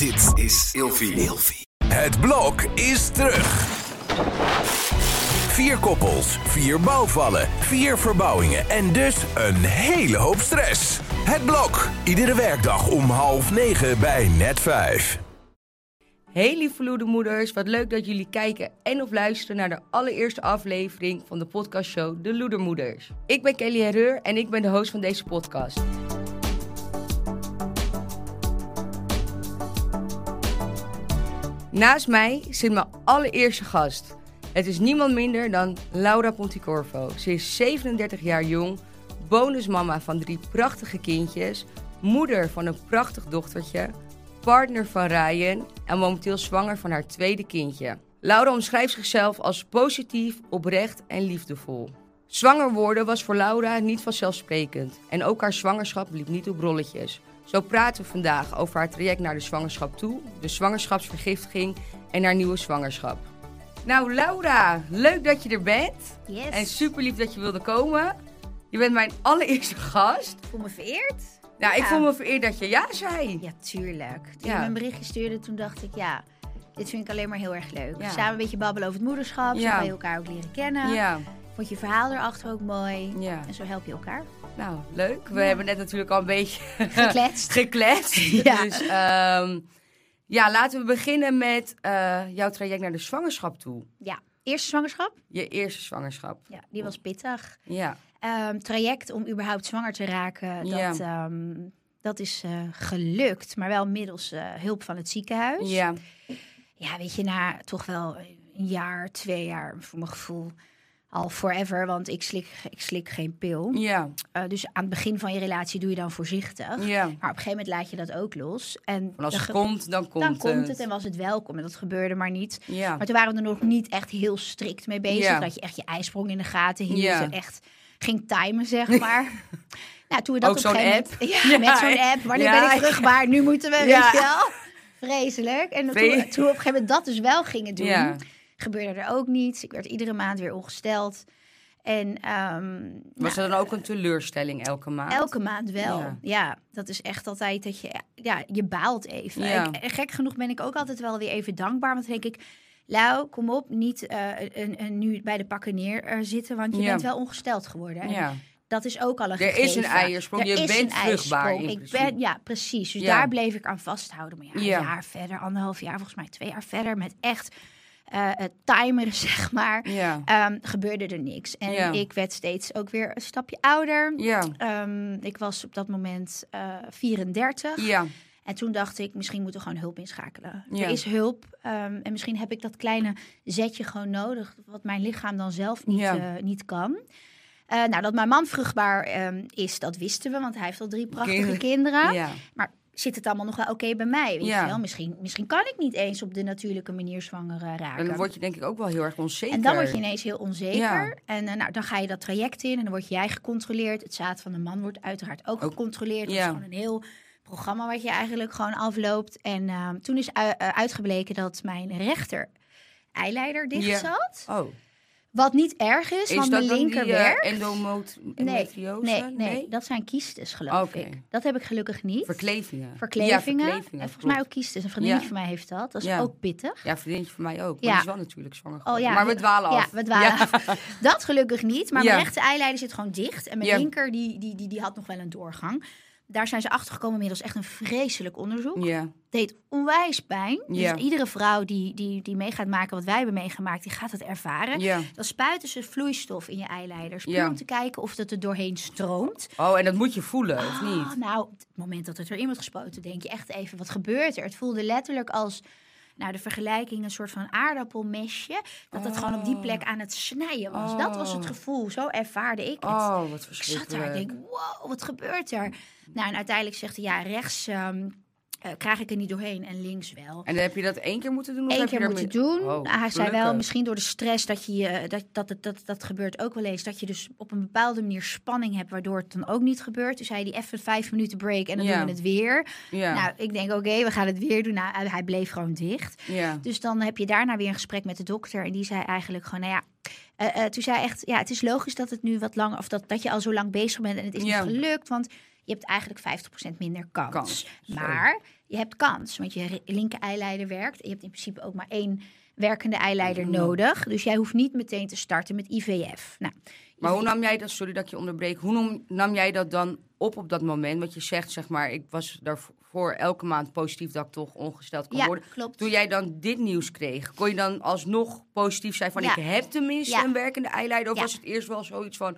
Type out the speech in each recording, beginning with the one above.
Dit is Ilfie. Het blok is terug. Vier koppels, vier bouwvallen, vier verbouwingen en dus een hele hoop stress. Het blok, iedere werkdag om half negen bij net vijf. Hey lieve moeders, wat leuk dat jullie kijken en of luisteren naar de allereerste aflevering van de podcastshow De Loedermoeders. Ik ben Kelly Herreur en ik ben de host van deze podcast. Naast mij zit mijn allereerste gast. Het is niemand minder dan Laura Ponticorvo. Ze is 37 jaar jong, bonusmama van drie prachtige kindjes, moeder van een prachtig dochtertje, partner van Ryan en momenteel zwanger van haar tweede kindje. Laura omschrijft zichzelf als positief, oprecht en liefdevol. Zwanger worden was voor Laura niet vanzelfsprekend en ook haar zwangerschap liep niet op rolletjes. Zo praten we vandaag over haar traject naar de zwangerschap toe, de zwangerschapsvergiftiging en haar nieuwe zwangerschap. Nou, Laura, leuk dat je er bent. Yes. En super lief dat je wilde komen. Je bent mijn allereerste gast. Ik voel me vereerd. Nou, ik Ja. voel me vereerd dat je ja zei. Ja, tuurlijk. Toen Ja. je me een berichtje stuurde, toen dacht ik, ja, dit vind ik alleen maar heel erg leuk. Ja. Samen een beetje babbelen over het moederschap, zo kan je elkaar ook leren kennen. Ja, Vond je verhaal erachter ook mooi. ja. En zo help je elkaar. Nou, leuk. We Ja. hebben net natuurlijk al een beetje Gekletst. gekletst. Ja. Dus ehm, ja, laten we beginnen met eh, jouw traject naar de zwangerschap toe. ja, eerste zwangerschap. Je eerste zwangerschap. Ja, die was pittig. Ja, Ehm, traject om überhaupt zwanger te raken, dat, Ja. ehm, dat is eh, gelukt. Maar wel middels eh, hulp van het ziekenhuis. ja, ja, weet je, na toch wel een jaar, twee jaar, voor mijn gevoel, al forever, want ik slik, ik slik geen pil. ja, Eh, dus aan het begin van je relatie doe je dan voorzichtig. ja. Maar op een gegeven moment laat je dat ook los. En als dan het komt, dan komt dan het. komt het en was het welkom. En dat gebeurde maar niet. Ja, Maar toen waren we er nog niet echt heel strikt mee bezig. Ja. Dat je echt je ijsprong in de gaten hield. Ja. En echt ging timen, zeg maar. nou, toen we dat Ook op zo'n app? moment- Ja, Ja. met zo'n app. Wanneer ben ik vruchtbaar? Nu moeten we, Ja. weet je wel. Vreselijk. En toen, toen we op een gegeven moment dat dus wel gingen doen, ja. Gebeurde er ook niets. Ik werd iedere maand weer ongesteld. En ehm, Was nou, er dan ook een teleurstelling elke maand? Elke maand wel. Ja. Ja. dat is echt altijd dat je, ja, je baalt even. Ja. Ik- en gek genoeg ben ik ook altijd wel weer even dankbaar. Want dan denk ik, Lau, kom op, niet eh, een, een, nu bij de pakken neer eh, zitten, want je Ja. bent wel ongesteld geworden. En Ja, Dat is ook al een Er is gegeven. een eiersprong, Er je is bent een vruchtbaar Ik ben, ja, precies. Dus daar bleef ik aan vasthouden. Maar ja, een Ja. jaar verder, anderhalf jaar, volgens mij twee jaar verder, met echt eh het timeren, zeg maar, ja, ehm, gebeurde er niks. En Ja. ik werd steeds ook weer een stapje ouder. ja, Ehm, ik was op dat moment eh 34. ja, En toen dacht ik, misschien moeten we gewoon hulp inschakelen. Ja. Er is hulp. ehm, en misschien heb ik dat kleine zetje gewoon nodig. Wat mijn lichaam dan zelf niet, Ja. eh, niet kan. Eh, nou, dat mijn man vruchtbaar is, dat wisten we. Want hij heeft al drie prachtige Kinderen. kinderen. ja. Maar zit het allemaal nog wel oké bij mij? Weet Ja. je wel? Misschien, misschien kan ik niet eens op de natuurlijke manier zwanger eh, raken. En dan word je denk ik ook wel heel erg onzeker. En dan word je ineens heel onzeker. Ja. En eh, nou, dan ga je dat traject in en dan word jij gecontroleerd. Het zaad van de man wordt uiteraard ook, Ook- gecontroleerd. Dat ja. is gewoon een heel programma wat je eigenlijk gewoon afloopt. En ehm, toen is eh, uitgebleken dat mijn rechter eileider dicht Ja. zat. Oh, Wat niet erg is, is want mijn dan linker die eh, werk... endomoot- nee, nee, nee, dat zijn kiestes geloof ik. Dat heb ik gelukkig niet. Verklevingen. Verklevingen. Ja, verklevingen. en volgens mij ook kiestes. Een vriendinnetje Ja. van mij heeft dat. Dat is Ja. ook pittig. Ja, vriendinnetje van mij ook. Maar Ja. die is wel natuurlijk zwanger Oh, ja. Maar we dwalen af. Ja, we dwalen af. Dat gelukkig niet. Maar mijn rechter eileider zit gewoon dicht. En mijn linker, die, die, die, die had nog wel een doorgang. Daar zijn ze achter gekomen inmiddels. Echt een vreselijk onderzoek. Ja, Deed onwijs pijn. Ja. Dus iedere vrouw die, die, die mee gaat maken wat wij hebben meegemaakt, die gaat het ervaren. ja. Dan spuiten ze vloeistof in je eileiders. Puur Ja. om te kijken of het er doorheen stroomt. Oh, en dat moet je voelen, of Ah, niet? nou, op het moment dat het erin wordt gespoten, denk je echt even, wat gebeurt er? Het voelde letterlijk als, nou, de vergelijking, een soort van aardappelmesje. Dat het gewoon op die plek aan het snijden was. Dat was het Oh. gevoel. Zo ervaarde ik het. Oh, wat ik verschrikkelijk. zat daar en denk, wow, wat gebeurt er? Nou, en uiteindelijk zegt hij, ja, rechts ehm, eh, krijg ik er niet doorheen en links wel. En dan heb je dat één keer moeten doen? Eén heb keer je moeten daarmee- doen. Oh, hij zei wel, misschien door de stress dat je je- dat, dat, dat, dat, dat gebeurt ook wel eens. Dat je dus op een bepaalde manier spanning hebt, waardoor het dan ook niet gebeurt. Dus zei hij even vijf minuten break en dan doen we het weer. Ja, Nou, ik denk, oké, we gaan het weer doen. Nou, hij bleef gewoon dicht. ja. Dus dan heb je daarna weer een gesprek met de dokter. En die zei eigenlijk gewoon, nou ja. eh, eh, toen zei hij echt, ja, het is logisch dat het nu wat langer, of dat, dat je al zo lang bezig bent en het is niet gelukt, want je hebt eigenlijk 50% minder kans. Maar je hebt kans. Want je linker eileider werkt. Je hebt in principe ook maar één werkende eileider Mm. nodig. Dus jij hoeft niet meteen te starten met IVF. Nou, Maar hoe nam jij dat, sorry dat ik je onderbreek, hoe nam, nam jij dat dan op op dat moment? Want je zegt, zeg maar, ik was daarvoor elke maand positief dat ik toch ongesteld kon ja, worden. klopt. Toen jij dan dit nieuws kreeg, kon je dan alsnog positief zijn van Ja. ik heb tenminste Ja. een werkende eileider? Of was het eerst wel zoiets van,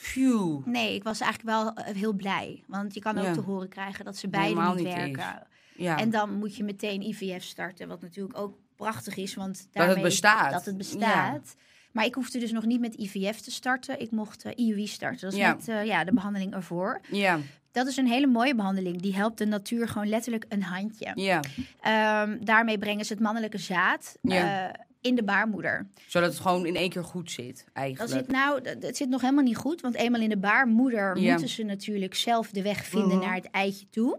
phew. Nee, ik was eigenlijk wel eh, heel blij. Want je kan ook Ja. te horen krijgen dat ze beide niet, niet werken. Ja. En dan moet je meteen IVF starten, wat natuurlijk ook prachtig is, want het daarmee bestaat. Dat het bestaat. Maar ik hoefde dus nog niet met IVF te starten. Ik mocht eh, IUI starten. Dat is Ja. net eh, ja, de behandeling ervoor. ja, Dat is een hele mooie behandeling. Die helpt de natuur gewoon letterlijk een handje. ja. Ehm, daarmee brengen ze het mannelijke zaad Ja. In de baarmoeder. Zodat het gewoon in één keer goed zit, Dat eigenlijk. zit nou, dat- het zit nog helemaal niet goed, want eenmaal in de baarmoeder Ja. moeten ze natuurlijk zelf de weg vinden Mhm. naar het eitje toe.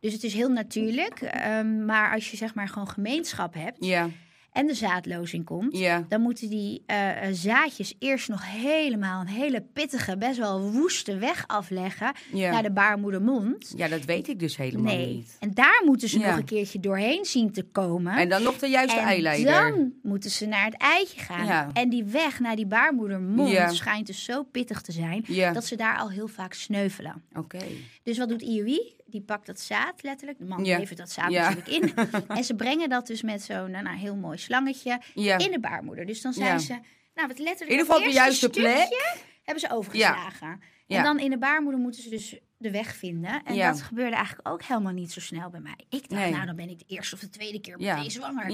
Dus het is heel natuurlijk. ehm, maar als je zeg maar gewoon gemeenschap hebt Ja, en de zaadlozing komt, dan moeten die eh, eh, zaadjes eerst nog helemaal een hele pittige, best wel woeste weg afleggen naar de baarmoedermond. ja, dat weet ik dus helemaal Nee. niet. En daar moeten ze nog een keertje doorheen zien te komen. En dan nog de juiste En eileider. dan moeten ze naar het eitje gaan. Ja. En die weg naar die baarmoedermond schijnt dus zo pittig te zijn... Dat ze daar al heel vaak sneuvelen. oké. Dus wat doet IUI? Die pakt dat zaad letterlijk. De man levert dat zaad Ja. natuurlijk in. en ze brengen dat dus met zo'n nou, nou, heel mooi slangetje in de baarmoeder. Dus dan zijn ze... Nou, wat letterlijk In ieder geval op de juiste plek. hebben ze overgeslagen. En dan in de baarmoeder moeten ze dus de weg vinden. En dat gebeurde eigenlijk ook helemaal niet zo snel bij mij. Ik dacht, Nee. nou, dan ben ik de eerste of de tweede keer meteen zwanger.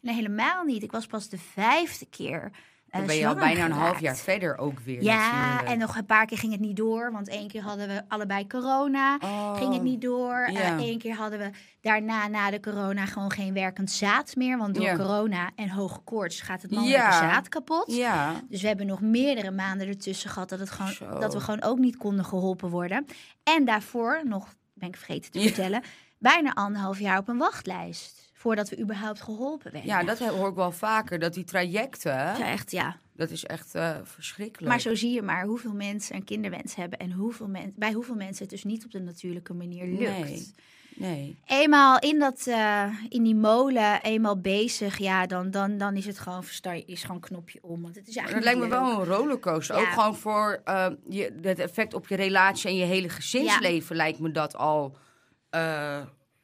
Nee, helemaal niet. Ik was pas de vijfde keer dan ben je al bijna een half jaar verder ook weer. Ja, natuurlijk. en nog een paar keer ging het niet door. Want één keer hadden we allebei corona. Oh. Ging het niet door. Ja. Eén keer hadden we daarna, na de corona, gewoon geen werkend zaad meer. Want door Ja. corona en hoge koorts gaat het mannelijke Ja. zaad kapot. Ja, Dus we hebben nog meerdere maanden ertussen gehad dat, het Zo. gewoon, dat we gewoon ook niet konden geholpen worden. En daarvoor, nog ben ik vergeten te vertellen, bijna anderhalf jaar op een wachtlijst. Voordat we überhaupt geholpen werden. ja, dat hoor ik wel vaker. Dat die trajecten, Ja, echt, ja. dat is echt eh, verschrikkelijk. Maar zo zie je maar hoeveel mensen een kinderwens hebben en hoeveel men, bij hoeveel mensen het dus niet op de natuurlijke manier lukt. Nee. Nee. Eenmaal in, dat, eh, in die molen, eenmaal bezig, ja, dan, dan, dan is het gewoon, is gewoon knopje om. Want het is Dat eigenlijk lijkt me wel een rollercoaster. Ja. Ook gewoon voor eh, je, het effect op je relatie en je hele gezinsleven lijkt me dat al.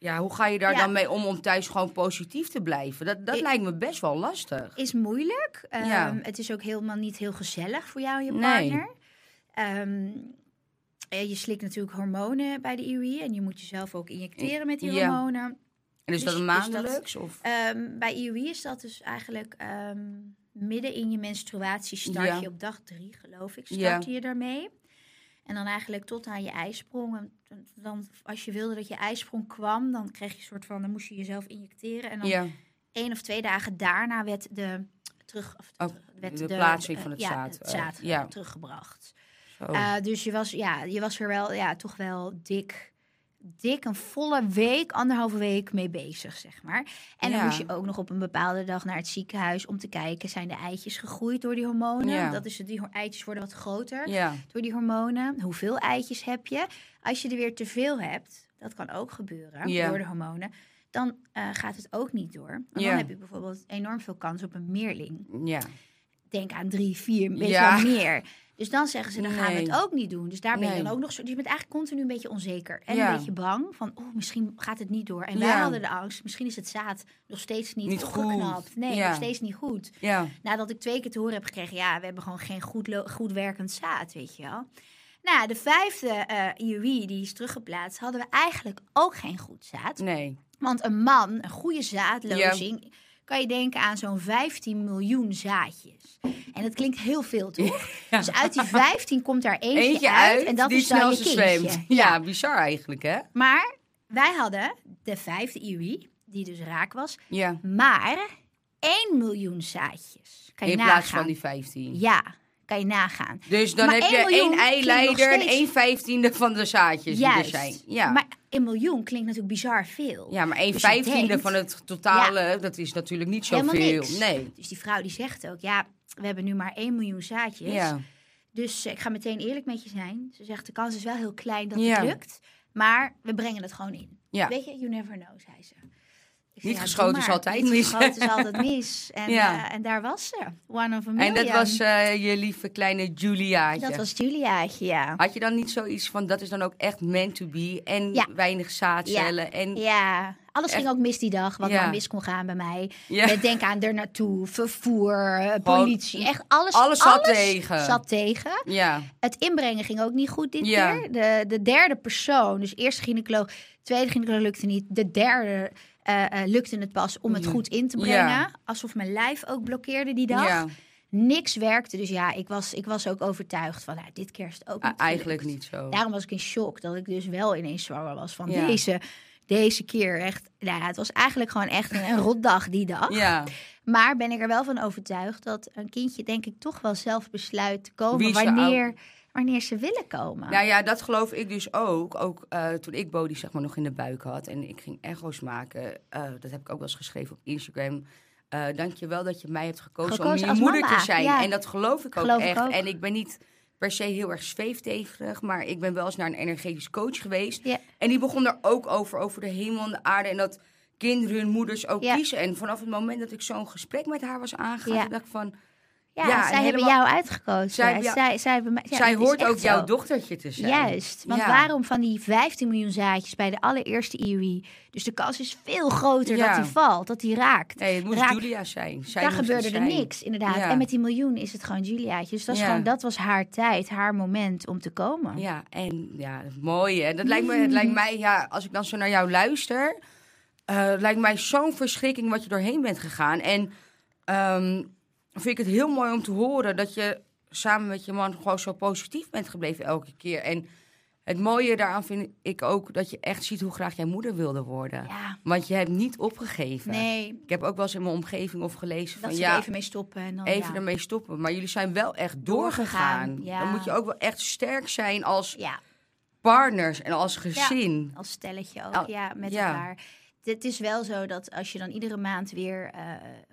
Ja, hoe ga je daar Ja. dan mee om om thuis gewoon positief te blijven? Dat, dat lijkt me best wel lastig. Is moeilijk. Ehm, Ja. Het is ook helemaal niet heel gezellig voor jou en je partner. Ehm, eh, je slikt natuurlijk hormonen bij de IUI en je moet jezelf ook injecteren met die Ja. hormonen. En is Dus- dat een dus dat- maandelijks? Of? Ehm, bij IUI is dat dus eigenlijk midden in je menstruatie start je op dag drie, geloof ik, start je daarmee. En dan eigenlijk tot aan je ijsprong. En dan- als je wilde dat je ijsprong kwam, dan kreeg je een soort van, dan moest je jezelf injecteren. En dan ja, één of twee dagen daarna werd de terug, of Oh, werd de plaatsing eh, van het ja, zaad, het eh, zaad ja. Teruggebracht. Eh, dus je was, ja, je was er wel, ja, toch wel dik, dik een volle week, anderhalve week mee bezig, zeg maar. En dan moest je ook nog op een bepaalde dag naar het ziekenhuis om te kijken, zijn de eitjes gegroeid door die hormonen? Ja. Dat is het, die eitjes worden wat groter ja, door die hormonen. Hoeveel eitjes heb je? Als je er weer te veel hebt, dat kan ook gebeuren door de hormonen, dan eh, gaat het ook niet door. Want dan heb je bijvoorbeeld enorm veel kans op een meerling. ja. Denk aan drie, vier, weet Ja. je wel meer. Dus dan zeggen ze, dan gaan we het ook niet doen. Dus daar ben je dan ook nog zo. Dus je bent eigenlijk continu een beetje onzeker. En Ja. een beetje bang van, oh, misschien gaat het niet door. En wij Ja. hadden de angst, misschien is het zaad nog steeds niet, Niet opgeknapt. goed. Nee, Ja. nog steeds niet goed. ja. Nadat ik twee keer te horen heb gekregen, ja, we hebben gewoon geen goed, goed werkend zaad, weet je wel. Nou, de vijfde eh IUI, die is teruggeplaatst, hadden we eigenlijk ook geen goed zaad. Nee. Want een man, een goede zaadlozing, kan je denken aan zo'n 15 miljoen zaadjes. En dat klinkt heel veel, toch? Ja. Dus uit die 15 komt daar eentje, Eentje uit, en dat die is dan je. Ja, bizar eigenlijk, hè? Maar wij hadden de vijfde IUI, die dus raak was, Ja. maar 1 miljoen zaadjes. Kan je In nagaan. plaats van die 15. Ja, kan je nagaan. Dus dan Maar heb je één eileider en één vijftiende van de zaadjes die er Juist. zijn. Ja. Maar een miljoen klinkt natuurlijk bizar veel. ja, maar één Dus vijftiende denkt- van het totale, dat is natuurlijk niet zoveel. Nee. Dus die vrouw die zegt ook, ja, we hebben nu maar 1 miljoen zaadjes. Ja. Dus eh, ik ga meteen eerlijk met je zijn. Ze zegt, de kans is wel heel klein dat Ja. het lukt. Maar we brengen het gewoon in. Ja. Weet je, you never know, zei ze. Niet ja, geschoten is altijd Niet mis. geschoten is altijd mis. En, Ja. eh, en daar was ze. One of a En million. dat was eh, je lieve kleine Juliaatje. Dat was Juliaatje, ja. Had je dan niet zoiets van, dat is dan ook echt meant to be en Ja. weinig zaadcellen en... Ja, alles ging ook mis die dag, wat maar mis kon gaan bij mij. Denk aan er naartoe, vervoer, eh, politie, echt alles. alles zat tegen. Zat tegen. Ja, Het inbrengen ging ook niet goed dit keer. De, de derde persoon, dus eerste gynaecoloog, tweede gynaecoloog lukte niet. De derde eh, lukte het pas om het Ja. goed in te brengen. Ja. Alsof mijn lijf ook blokkeerde die dag. ja. Niks werkte, dus ja, ik was, ik was ook overtuigd van, nou, dit het ook niet eigenlijk niet zo. Daarom was ik in shock dat ik dus wel ineens zwanger was van Ja. deze, deze keer. Echt, nou ja, het was eigenlijk gewoon echt een, een rotdag die dag. Ja, Maar ben ik er wel van overtuigd dat een kindje denk ik toch wel zelf besluit te komen ze wanneer, ze willen komen. nou ja, dat geloof ik dus ook. Ook eh, toen ik Bodhi zeg maar nog in de buik had en ik ging echo's maken. eh, dat heb ik ook wel eens geschreven op Instagram. Eh Dank je wel dat je mij hebt gekozen, Gekozen om je moeder mama, te zijn. ja. En dat geloof ik ook ik echt. ook. En ik ben niet per se heel erg zweeftegerig, maar ik ben wel eens naar een energetisch coach geweest. En die begon er ook over, over de hemel en de aarde. En dat kinderen hun moeders ook kiezen. En vanaf het moment dat ik zo'n gesprek met haar was aangegaan, dacht ik van... ja, ja, zij en hebben jou uitgekozen. Zij zij, zij, hebben ja, zij hoort ook jouw zo. dochtertje te zijn. Juist. Want waarom van die 15 miljoen zaadjes bij de allereerste IUI? Dus de kans is veel groter dat die valt, dat die raakt. Nee, het moest Julia zijn. Zij Daar gebeurde er niks, inderdaad. En met die miljoen is het gewoon Juliaatje. Dus dat, is Ja. gewoon, dat was haar tijd, haar moment om te komen. Ja, en ja, mooi. Hè? Dat lijkt me, het lijkt mij, ja, als ik dan zo naar jou luister, eh, lijkt mij zo'n verschrikking wat je doorheen bent gegaan. En ehm, vind ik het heel mooi om te horen dat je samen met je man gewoon zo positief bent gebleven elke keer. En het mooie daaraan vind ik ook dat je echt ziet hoe graag jij moeder wilde worden. Ja. Want je hebt niet opgegeven. Nee, Ik heb ook wel eens in mijn omgeving of gelezen dat van ja, even mee stoppen. En dan, even ja. ermee stoppen. Maar jullie zijn wel echt doorgegaan. Doorgegaan, ja. Dan moet je ook wel echt sterk zijn als Ja, partners en als gezin. als stelletje ook, ja, met elkaar. Het is wel zo dat als je dan iedere maand weer eh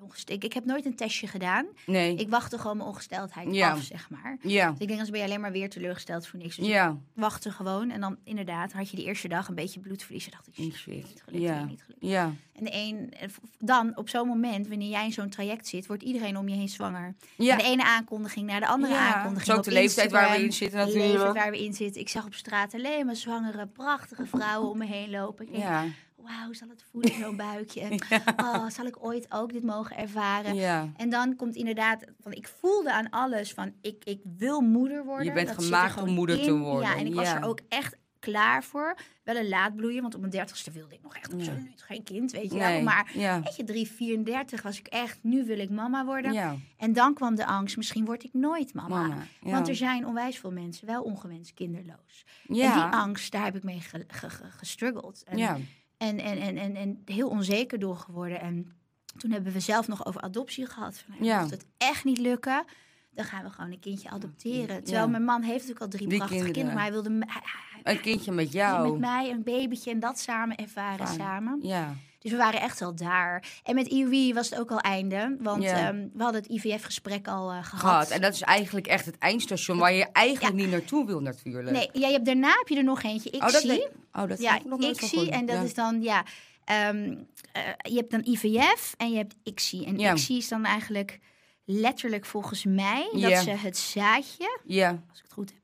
ongest- ik, heb nooit een testje gedaan. Nee. Ik wachtte gewoon mijn ongesteldheid Ja. af, zeg maar. Ja. Dus ik denk, als ben je alleen maar weer teleurgesteld voor niks. Dus ik Ja. wachtte gewoon. En dan inderdaad had je die eerste dag een beetje bloedverlies. En dacht ik, shit, Shit. niet gelukt, Ja. weer niet gelukt. Ja. En de een, en dan op zo'n moment, wanneer jij in zo'n traject zit, wordt iedereen om je heen zwanger. Ja. Van de ene aankondiging naar de andere aankondiging. is ook de leeftijd waar we in zitten de natuurlijk. leeftijd waar we in zitten. Ik zag op straat alleen maar zwangere, prachtige vrouwen om me heen lopen. Ik denk, Ja. Wauw, zal het voelen, zo'n buikje? Oh, zal ik ooit ook dit mogen ervaren? Ja. En dan komt inderdaad, van ik voelde aan alles van ik, ik wil moeder worden. Je bent Dat gemaakt om moeder in. te worden, Ja, en ik was er ook echt klaar voor. Wel een laadbloeien, want op mijn dertigste wilde ik nog echt absoluut geen kind, weet je wel. Maar Ja. weet je, 3, 34 was ik echt, nu wil ik mama worden. Ja. En dan kwam de angst, misschien word ik nooit mama. Mama, ja. Want er zijn onwijs veel mensen wel ongewenst kinderloos. En die angst, daar heb ik mee ge- ge- ge- gestruggeld. En, Ja. En, en, en, en, en heel onzeker door geworden. En toen hebben we zelf nog over adoptie gehad. Van, nou, Ja. Mocht het echt niet lukken, dan gaan we gewoon een kindje adopteren. Terwijl Ja. mijn man heeft natuurlijk al drie, prachtige kinderen. kinderen. Maar hij wilde me- hij- hij- Een kindje met jou. met mij een babytje en dat samen ervaren Fijn. samen. Ja. Dus we waren echt al daar. En met IUI was het ook al einde. Want Ja. ehm, we hadden het IVF-gesprek al eh, gehad. En dat is eigenlijk echt het eindstation waar je eigenlijk niet naartoe wil natuurlijk. Nee, ja, je hebt, daarna heb je er nog eentje. Ik oh, dat, zie. oh, dat ja, ik nog ik zie. En dat is dan, ja. ehm, eh, je hebt dan IVF en je hebt ICSI. En Ja. ICSI is dan eigenlijk letterlijk volgens mij dat ze het zaadje, Ja. als ik het goed heb,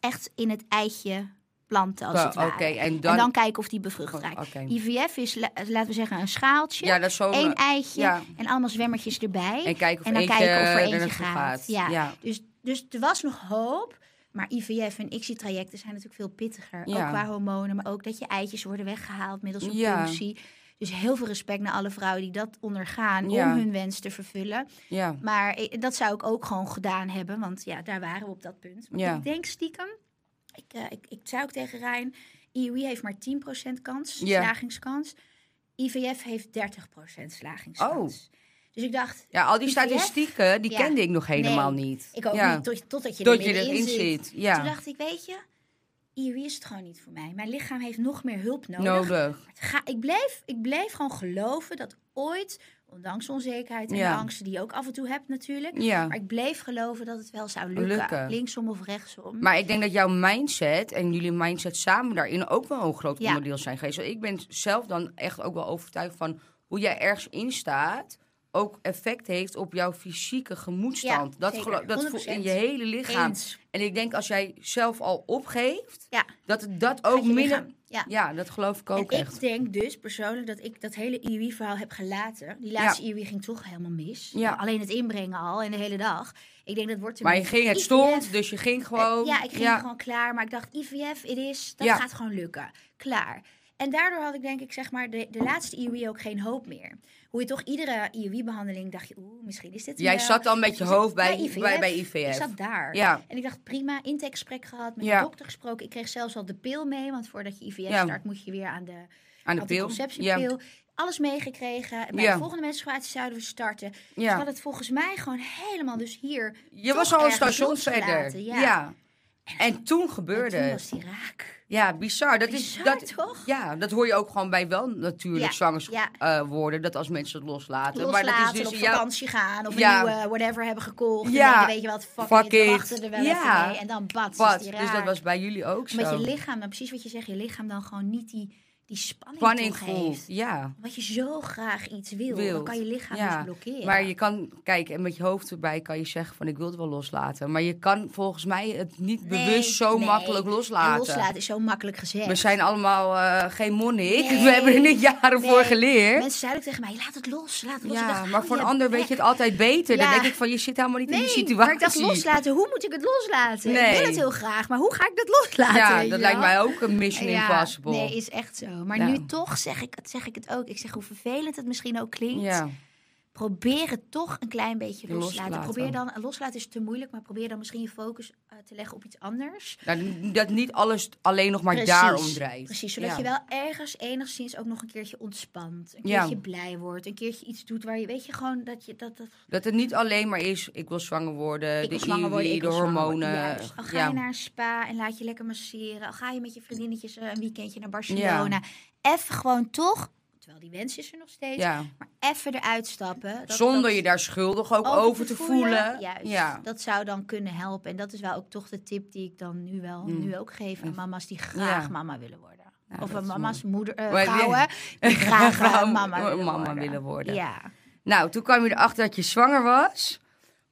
echt in het eitje planten als het ware. en En dan- kijken of die bevrucht Oh, raakt. IVF is, la- laten we zeggen, een schaaltje. Ja, dat. Eén eitje ja. en allemaal zwemmertjes erbij. En kijken of en dan eentje kijken of er eentje gaat. gaat. Ja. Ja. Dus, dus er was nog hoop. Maar IVF en ICSI-trajecten zijn natuurlijk veel pittiger. Ook qua hormonen, maar ook dat je eitjes worden weggehaald middels een Ja. punctie. Dus heel veel respect naar alle vrouwen die dat ondergaan Ja. om hun wens te vervullen. Ja. Maar ik- dat zou ik ook gewoon gedaan hebben, want ja, daar waren we op dat punt. Maar Ja. ik denk stiekem, ik, eh, ik, ik zei ook tegen Rijn, IUI heeft maar 10% kans, slagingskans. IVF heeft 30% slagingskans. Dus ik dacht, Ja, al die IVF? statistieken, die Ja. kende ik nog helemaal Nee, niet. Ik ook ja. niet, tot, totdat je Tot er je middenin erin zit. zit. Ja. Toen dacht ik, weet je, IUI is het gewoon niet voor mij. Mijn lichaam heeft nog meer hulp nodig. Ga, ik, bleef, ik bleef gewoon geloven dat ooit, ondanks onzekerheid en Ja. de angsten die je ook af en toe hebt natuurlijk. Ja. Maar ik bleef geloven dat het wel zou lukken. Lukken. Linksom of rechtsom. Maar ik denk dat jouw mindset en jullie mindset samen daarin ook wel een groot Ja. onderdeel zijn geweest. Want ik ben zelf dan echt ook wel overtuigd van hoe jij ergens in staat. Ook effect heeft op jouw fysieke gemoedstand. Ja, dat zeker. dat voelt in je hele lichaam. Eens. En ik denk als jij zelf al opgeeft, Ja. dat dat ook minder. Ja. Ja, dat geloof ik ook en echt. ik denk dus persoonlijk dat ik dat hele IUI-verhaal heb gelaten. Die laatste IUI ging toch helemaal mis. Ja. Alleen het inbrengen al en de hele dag. Ik denk dat wordt er Maar je ging, het IVF stond, dus je ging gewoon. Eh, Ja, ik ging gewoon klaar. Maar ik dacht, IVF, het is, dat gaat gewoon lukken. Klaar. En daardoor had ik denk ik zeg maar de, de laatste IUI ook geen hoop meer. Hoe je toch iedere IUI-behandeling dacht je, oeh, misschien is dit Jij wel. zat al met je het- hoofd bij, IVF. bij, bij IVF. Ik zat daar. Ja. En ik dacht, prima, intakegesprek gehad, met Ja. de dokter gesproken. Ik kreeg zelfs al de pil mee, want voordat je IVF Ja. start moet je weer aan de Aan de pil. anticonceptiepil. Alles meegekregen. Bij de volgende menstruatie zouden we starten. Dus Ja. ik had het volgens mij gewoon helemaal dus hier Je was al een station verder. Ja. En toen En gebeurde toen het. was die raak. Ja, bizar. Dat Bizar, is dat, toch? Ja, dat hoor je ook gewoon bij wel natuurlijk Ja, eh, worden. Dat als mensen het loslaten. Loslaten, maar dat is op dus ja, vakantie gaan of Ja. een nieuwe whatever hebben gekocht. Ja. En denken, weet je wat, fuck, Fuck it, wachten er wel Ja. even mee. En dan bats Dus dat was bij jullie ook zo. Omdat je lichaam, dan precies wat je zegt, je lichaam dan gewoon niet die, die spanning, Spanning heeft. Ja. Wat je zo graag iets wil, dan kan je lichaam Ja. dus blokkeren. Maar je kan, kijk, en met je hoofd erbij kan je zeggen van ik wil het wel loslaten. Maar je kan volgens mij het niet Nee, bewust zo nee. makkelijk En loslaten. loslaten is zo makkelijk gezegd. We zijn allemaal eh, geen monnik. Nee. We hebben er niet jaren voor geleerd. Mensen zeiden ook tegen mij, laat het los, laat het los. Ja, dacht, maar hou voor een ander weet je het altijd beter. Dan denk ik van, je zit helemaal niet in die situatie. maar ik dacht loslaten, hoe moet ik het loslaten? Ik wil het heel graag, maar hoe ga ik dat loslaten? Ja, dat lijkt mij ook een mission impossible. Nee, is echt zo. Maar Ja. nu toch zeg ik, zeg ik het ook. Ik zeg hoe vervelend het misschien ook klinkt. Ja, Probeer het toch een klein beetje Je loslaten. loslaten. Probeer dan, loslaten is te moeilijk, maar probeer dan misschien je focus eh, te leggen op iets anders. Nou, dat niet alles alleen nog maar Precies, daarom draait. Precies, zodat Ja. je wel ergens enigszins ook nog een keertje ontspant. Een Ja. keertje blij wordt. Een keertje iets doet waar je, weet je gewoon dat je dat. dat Dat het niet alleen maar is, ik wil zwanger worden, ik de wil zwanger worden, ik de hormonen. Juist. Al ga je naar een spa en laat je lekker masseren. Al ga je met je vriendinnetjes eh, een weekendje naar Barcelona. Even gewoon toch, terwijl die wens is er nog steeds, ja. maar even eruit stappen. Dat- Zonder dat- je daar schuldig ook over, te voelen. Juist, Ja. dat zou dan kunnen helpen. En dat is wel ook toch de tip die ik dan nu wel Mm. nu ook geef aan mama's die graag Ja. mama willen worden. Ja, of is mama's moeder, Maar- vrouwen die graag eh, Vrouw- mama, willen, mama worden. willen worden. Ja. Nou, toen kwam je erachter dat je zwanger was.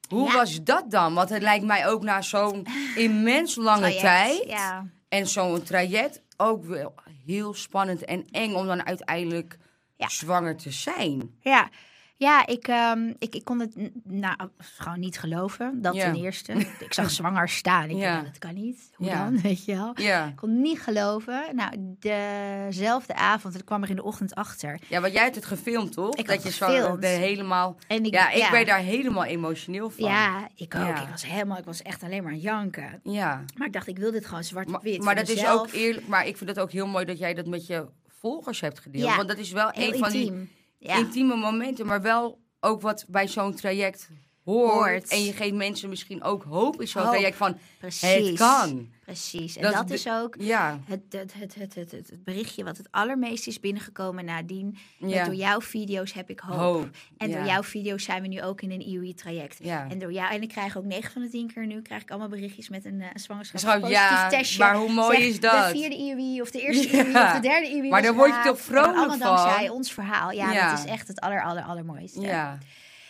Hoe Ja. was dat dan? Want het lijkt mij ook na zo'n immens lange Traject, tijd Ja. en zo'n traject ook wel heel spannend en eng om dan uiteindelijk Ja. zwanger te zijn. Ja, ja ik, ehm, ik, ik kon het nou, gewoon niet geloven. Dat Ja. ten eerste. Ik zag zwanger staan. Ik Ja. dacht, dat kan niet. Hoe Ja. dan, weet je wel? Ja. Ik kon niet geloven. Nou, dezelfde avond, ik kwam er in de ochtend achter. Ja, want jij hebt het gefilmd, toch? Ik dat had je zwanger bent helemaal... En ik, Ja, ik werd daar helemaal emotioneel van. Ja, ik ook. Ik was helemaal, ik was echt alleen maar janken. Ja. Maar ik dacht, ik wil dit gewoon zwart op Maar, maar dat is ook eerlijk. Maar ik vind het ook heel mooi dat jij dat met je volgers hebt gedeeld. Ja. Want dat is wel een van die. Ja. intieme momenten, maar wel ook wat bij zo'n traject hoort. Hoort. En je geeft mensen misschien ook hoop zo'n Hoop. traject van Precies. het kan. Precies. En Dat dat, is is ook Ja, het, het, het, het, het, het, berichtje wat het allermeest is binnengekomen nadien. Ja. door jouw video's heb ik hoop. Hoop. En door jouw video's zijn we nu ook in een IOI-traject. Ja. En door jou, en ik krijg ook 9 van de 10 keer nu krijg ik allemaal berichtjes met een uh, zwangerschapspositief testje. maar hoe mooi Zeg, is dat? De vierde IOI of de eerste Ja. IOI of de derde IOI. Maar daar word je toch vrolijk allemaal dankzij van? ons verhaal. Ja, Ja. dat is echt het aller, aller, allermooiste. Ja.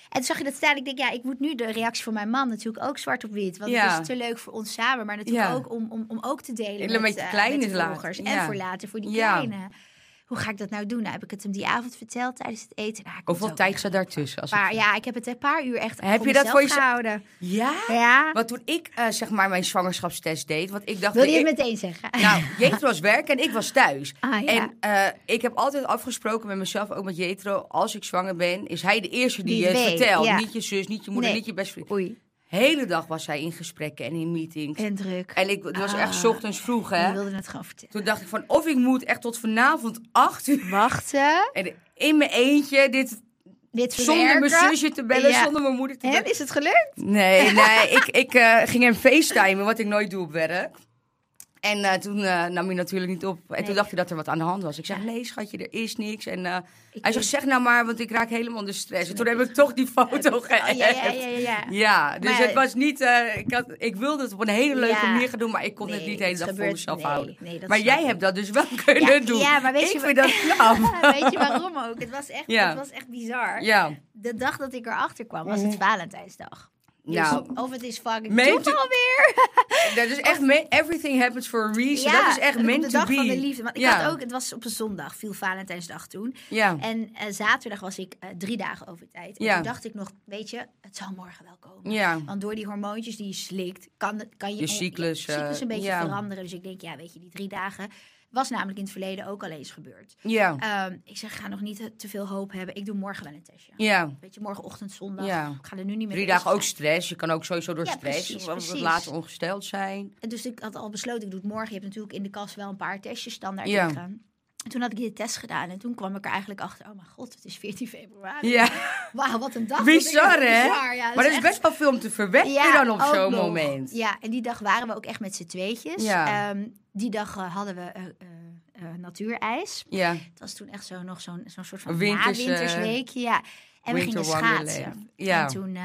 En toen zag je dat staan. Ik denk, ja, ik moet nu de reactie van mijn man natuurlijk ook zwart op wit. Want Ja. het is te leuk voor ons samen. Maar natuurlijk Ja. ook om, om, om ook te delen En met met, je eh, met de volgers. En voor later, voor die kleine. Hoe ga ik dat nou doen? Nou, heb ik het hem die avond verteld tijdens het eten. Nou, Hoeveel tijd zat daartussen? Als Paar, ja, ik heb het een paar uur echt Heb voor je dat voor jezelf- gehouden. Ja? Ja. Want toen ik eh, zeg maar mijn zwangerschapstest deed, want ik dacht... Wil je ik- het meteen zeggen? Nou, Jetro was werk en ik was thuis. Ah, ja. En eh, ik heb altijd afgesproken met mezelf, ook met Jetro, als ik zwanger ben, is hij de eerste die, Die je weet, vertelt. ja. Niet je zus, niet je moeder, Nee. niet je beste vriend. Oei, hele dag was hij in gesprekken en in meetings. en druk. En ik, het was echt 's Ah. ochtends vroeg, Je hè. wilde het gewoon vertellen. Toen dacht ik van, of ik moet echt tot vanavond acht uur Wachten. en in mijn eentje dit Dit zonder mijn zusje te bellen, Ja. zonder mijn moeder te bellen. En is het gelukt? Nee, nee, ik, ik eh, ging hem facetimen, wat ik nooit doe op werk. En eh, toen eh, nam hij natuurlijk niet op. En Nee. toen dacht hij dat er wat aan de hand was. Ik zeg, Ja. nee schatje, er is niks. En eh, Ik hij zegt, zeg nou maar, want ik raak helemaal de stress. En toen heb ik toch die foto Oh, geëft. ja, ja, ja, ja, ja. Ja, dus Maar- het was niet... eh, ik, had, ik wilde het op een hele leuke Ja. manier gaan doen, maar ik kon het niet de hele dag voor mezelf nee, houden. nee, maar jij ik. hebt dat dus wel kunnen Ja, doen. ja, maar weet ik je vind wa- dat knap. Weet je waarom ook? Het was echt, Ja. het was echt bizar. ja. De dag dat ik erachter kwam was het Valentijnsdag. Dus Nou, of het is fucking Meent u- toeval weer. dat is echt... everything happens for a reason. dat is echt meant de to dag be. van de liefde. Want ik had ook, het was op een zondag, viel Valentijnsdag toen. Ja. En eh, zaterdag was ik eh, drie dagen over tijd. En Ja. toen dacht ik nog, weet je, het zal morgen wel komen. Ja. Want door die hormoontjes die je slikt, kan, kan je, Je cyclus, je cyclus eh, een beetje ja. veranderen. Dus ik denk, ja, weet je, die drie dagen was namelijk in het verleden ook al eens gebeurd. Ja. Ehm, ik zeg, ga nog niet te, veel hoop hebben. Ik doe morgen wel een testje. Ja. Weet je, morgenochtend, zondag. Ja. Ik ga er nu niet meer Drie dagen ook stress. Je kan ook sowieso door Ja, stress precies. later ongesteld zijn. En Dus ik had al besloten, ik doe het morgen. Je hebt natuurlijk in de kast wel een paar testjes standaard Ja. liggen. En toen had ik die test gedaan en toen kwam ik er eigenlijk achter, oh mijn god, het is 14 februari. Ja. Wauw, wat een dag. Bizar, hè? bizar, ja, maar dat is echt- best wel veel om te verwerken dan op zo'n moment. Ja, en die dag waren we ook echt met z'n tweetjes. Ja. Ehm, die dag eh, hadden we eh, eh, natuurijs. Ja. Het was toen echt zo, nog zo'n zo'n soort van winters, winters, eh, weekje. Ja. En we gingen schaatsen. Ja. En toen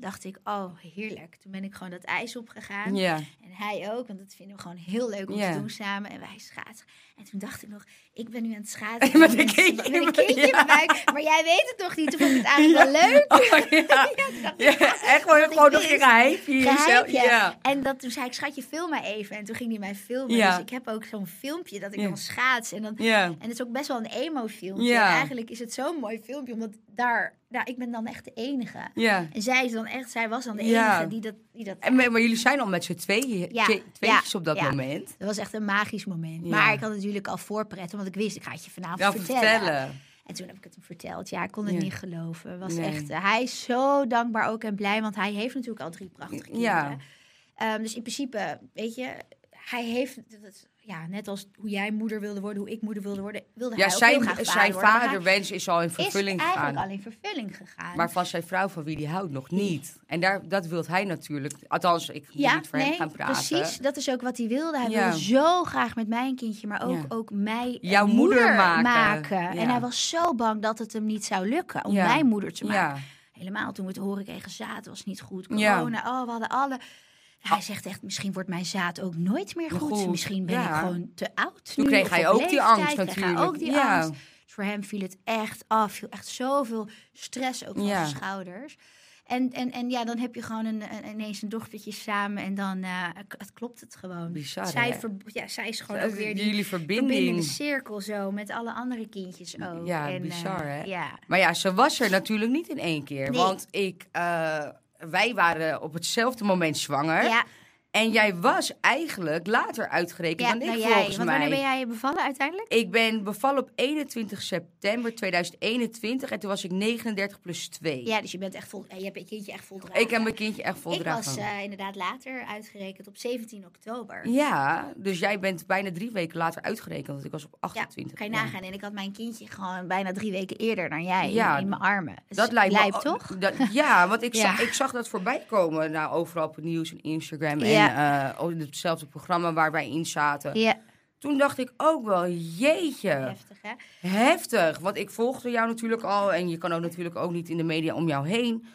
dacht ik, oh heerlijk. Toen ben ik gewoon dat ijs opgegaan. Ja. En hij ook, want dat vinden we gewoon heel leuk om Ja. te doen samen. En wij schaatsen. En toen dacht ik nog, ik ben nu aan het schaatsen. Met een kindje in mijn- buik. Maar jij weet het nog niet. Toen vond ik het eigenlijk wel leuk. Oh, ja. Ja, ik, echt ik gewoon nog een geheimje. Ja. En dat, toen zei ik, schatje, film mij even. En toen ging hij mij filmen. Dus ik heb ook zo'n filmpje dat ik dan schaats. En, dan, en het is ook best wel een emo-filmpje. Eigenlijk is het zo'n mooi filmpje. Omdat daar, nou, ik ben dan echt de enige. Ja. En zij is dan echt, zij was dan de Ja. enige die dat... Die dat En, maar maar jullie zijn al met z'n tweeën, Ja, tweetjes op dat moment. Dat was echt een magisch moment. Ja. Maar ik had natuurlijk al voorpret, omdat ik wist, ik ga het je vanavond Ja, vertellen. vertellen. En toen heb ik het hem verteld. Ja, ik kon het Ja. niet geloven. Was Nee. echt, eh, hij is zo dankbaar ook en blij, want hij heeft natuurlijk al drie prachtige kinderen. Ja. Ehm, dus in principe, weet je, hij heeft, dat- dat- ja, net als hoe jij moeder wilde worden, hoe ik moeder wilde worden, wilde Ja, hij ook heel zijn, graag zijn vader. Maar vaderwens is al in hij vervulling is eigenlijk al in vervulling gegaan. Maar van zijn vrouw van wie die houdt nog niet. En daar, dat wil hij natuurlijk. Althans, ik moet ja, niet voor nee, hem gaan praten. precies. Dat is ook wat hij wilde. Hij Ja. wilde zo graag met mijn kindje, maar ook, Ja. ook mij Jouw moeder maken. En hij was zo bang dat het hem niet zou lukken om mijn moeder te maken. Helemaal toen we te horen kregen, zaad was niet goed. Ja. Corona, oh, we hadden alle... Hij zegt echt, misschien wordt mijn zaad ook nooit meer goed. Goed, Misschien ben ja. ik gewoon te oud Toen nu, kreeg hij op ook die angst kreeg hij natuurlijk. ook die Ja. angst. Dus voor hem viel het echt af. Viel echt zoveel stress ook van Ja. zijn schouders. En, en, en ja, dan heb je gewoon een, een- ineens een dochtertje samen en dan k- het klopt het gewoon. Bizar, zij, ver- ja, zij is gewoon ook weer die Jullie verbindende verbinding. cirkel zo met alle andere kindjes ook. Ja, en, bizar, eh, hè? Ja. Maar ja, ze was er natuurlijk niet in één keer. Nee. Want ik, eh, wij waren op hetzelfde moment zwanger. En jij was eigenlijk later uitgerekend ja dan ik nou jij. volgens Want mij. wanneer ben jij bevallen uiteindelijk? Ik ben bevallen op 21 september 2021 en toen was ik 39 plus 2. Ja, dus je bent echt vol, je hebt je kindje echt voldragen. ik heb mijn kindje echt Ik voldragen. was eh, inderdaad later uitgerekend op 17 oktober. Ja, dus jij bent bijna drie weken later uitgerekend, want ik was op Ja, 28. kan je ja. nagaan. En ik had mijn kindje gewoon bijna drie weken eerder dan jij Ja, in, mijn armen. Dus Dat lijkt me lijp, toch? dat- ja, want ik, Ja. Zag, ik zag dat voorbij komen nou, overal op het nieuws en Instagram. Ja. En eh, ook in hetzelfde programma waar wij in zaten. Ja, Toen dacht ik ook wel, jeetje, heftig hè? heftig. Want ik volgde jou natuurlijk al. En je kan ook natuurlijk ook niet in de media om jou heen.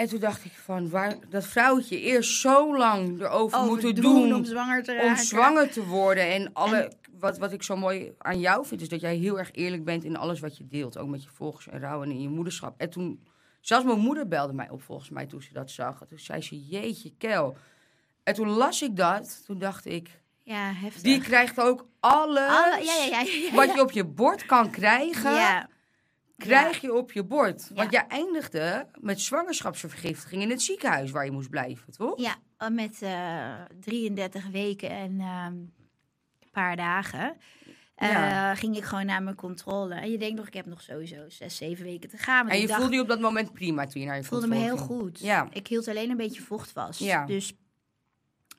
En toen dacht ik van, waar dat vrouwtje eerst zo lang erover Over moeten doen doen om zwanger te om zwanger te worden. En, alle, wat, wat ik zo mooi aan jou vind, is dat jij heel erg eerlijk bent in alles wat je deelt. Ook met je volgers en rouw en in je moederschap. En toen, zelfs mijn moeder belde mij op volgens mij toen ze dat zag. En toen zei ze, jeetje kel. En toen las ik dat, toen dacht ik, Ja, heftig. die krijgt ook alles Alle, ja, ja, wat je op je bord kan krijgen. Ja, Krijg je op je bord. Want jij eindigde met zwangerschapsvergiftiging in het ziekenhuis waar je moest blijven, toch? ja eh, met eh 33 weken en ehm, een paar dagen. Eh, ging ik gewoon naar mijn controle. En je denkt nog, ik heb nog sowieso zes, zeven weken te gaan. Maar En je dacht, voelde je op dat moment prima toen je naar je Ik voelde me heel ging. goed. Ja. Ik hield alleen een beetje vocht vast. Ja. Dus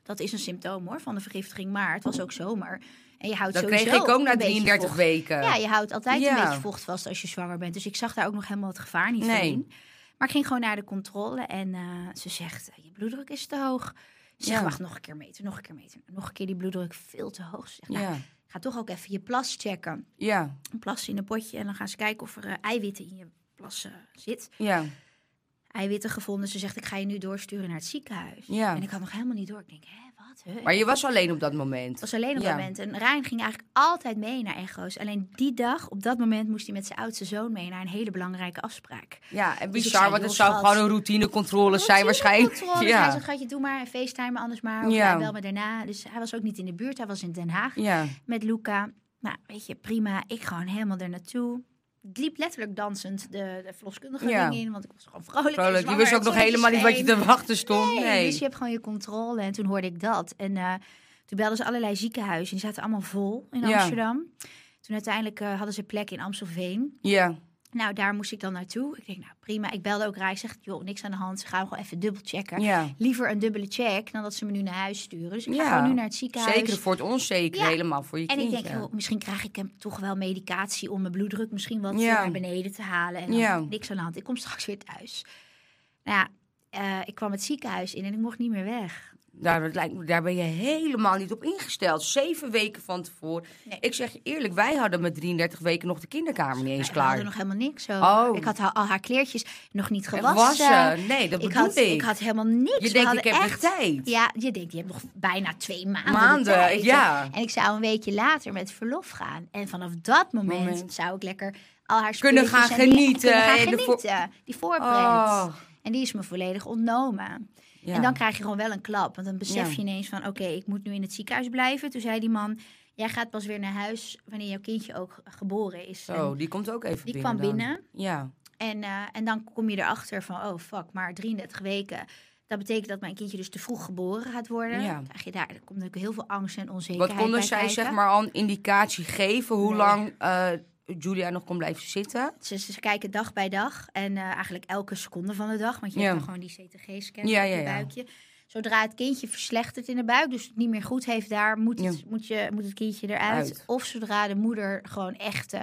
dat is een symptoom hoor van de vergiftiging. Maar het was ook zomer. En je houdt Dat sowieso kreeg ik ook na een beetje 33 vocht. weken. Ja, je houdt altijd Ja. een beetje vocht vast als je zwanger bent. Dus ik zag daar ook nog helemaal het gevaar niet Nee. van in. Maar ik ging gewoon naar de controle en eh, ze zegt, je bloeddruk is te hoog. Ja. wacht, nog een keer meten, nog een keer meten. Nog een keer die bloeddruk veel te hoog. Nou, Ja. Ga toch ook even je plas checken. Ja. Een plas in een potje en dan gaan ze kijken of er eh, eiwitten in je plas eh, zit. Ja. Eiwitten gevonden. Ze zegt, ik ga je nu doorsturen naar het ziekenhuis. Ja. En ik had nog helemaal niet door. Ik denk, hè, wat? Maar je was alleen op dat moment. Was alleen op Ja. dat moment. En Rijn ging eigenlijk altijd mee naar echo's. Alleen die dag, op dat moment, moest hij met zijn oudste zoon mee naar een hele belangrijke afspraak. Ja, en Dus bizar, zei, want het zou gewoon een routinecontrole zijn waarschijnlijk. Controle. Ja. Hij zegt, gaat je doe maar een FaceTime anders maar. Of Ja. ja. bel me daarna. Dus hij was ook niet in de buurt. Hij was in Den Haag Ja. met Luca. Nou, weet je, prima. Ik gewoon helemaal er naartoe. Ik liep letterlijk dansend de, de verloskundige Ja. ding in. Want ik was gewoon vrolijk. Vrolijk. Je wist ook nog helemaal niet wat je te wachten stond. Nee, Nee. dus je hebt gewoon je controle. En toen hoorde ik dat. En eh, toen belden ze allerlei ziekenhuizen. Die zaten allemaal vol in Ja. Amsterdam. Toen uiteindelijk eh, hadden ze plek in Amstelveen. Ja. Nou, daar moest ik dan naartoe. Ik denk, nou prima. Ik belde ook Rij. Ik zeg, joh, niks aan de hand. Ze gaan gewoon even dubbel checken. Ja. Liever een dubbele check dan dat ze me nu naar huis sturen. Dus ik ga gewoon nu naar het ziekenhuis. Zeker voor het onzeker, Ja. helemaal voor je En ik kindje. denk, joh, misschien krijg ik hem toch wel medicatie om mijn bloeddruk misschien wat naar beneden te halen. En dan Ja. niks aan de hand. Ik kom straks weer thuis. Nou ja, eh, ik kwam het ziekenhuis in en ik mocht niet meer weg. Daar, daar ben je helemaal niet op ingesteld. Zeven weken van tevoren. Nee. Ik zeg je eerlijk, wij hadden met 33 weken nog de kinderkamer niet eens We klaar. hadden nog helemaal niks zo. Oh. Ik had al, al haar kleertjes nog niet En gewassen. wassen. Nee, dat ik, bedoel had, ik. ik had helemaal niks. Je We denkt, ik heb echt, tijd. Ja, je denkt, je hebt nog bijna twee maanden. de Maanden, ja. En ik zou een weekje later met verlof gaan. En vanaf dat moment, Moment. zou ik lekker al haar Kunnen gaan genieten Kunnen gaan voor- genieten. Die voorpret. Oh. En die is me volledig ontnomen. Ja. En dan krijg je gewoon wel een klap. Want dan besef Ja. je ineens van... oké, ik moet nu in het ziekenhuis blijven. Toen zei die man... jij gaat pas weer naar huis wanneer jouw kindje ook geboren is. En, die komt ook even die binnen. kwam dan. binnen. Ja. en, eh, en dan kom je erachter van... oh, fuck, maar 33 weken... Dat betekent dat mijn kindje dus te vroeg geboren gaat worden. Ja. Dan Krijg je daar, komt natuurlijk heel veel angst en onzekerheid Wat konden bij zij kijken. zeg maar al een indicatie geven hoe Nee. lang eh, Julia nog kon blijven zitten? Ze, ze kijken dag bij dag en eh, eigenlijk elke seconde van de dag. Want je Ja. hebt dan gewoon die CTG-scan Ja, op ja, je buikje. Zodra het kindje verslechtert in de buik, dus het niet meer goed heeft daar, moet het, moet je, moet het kindje eruit. Uit. Of zodra de moeder gewoon echt... ook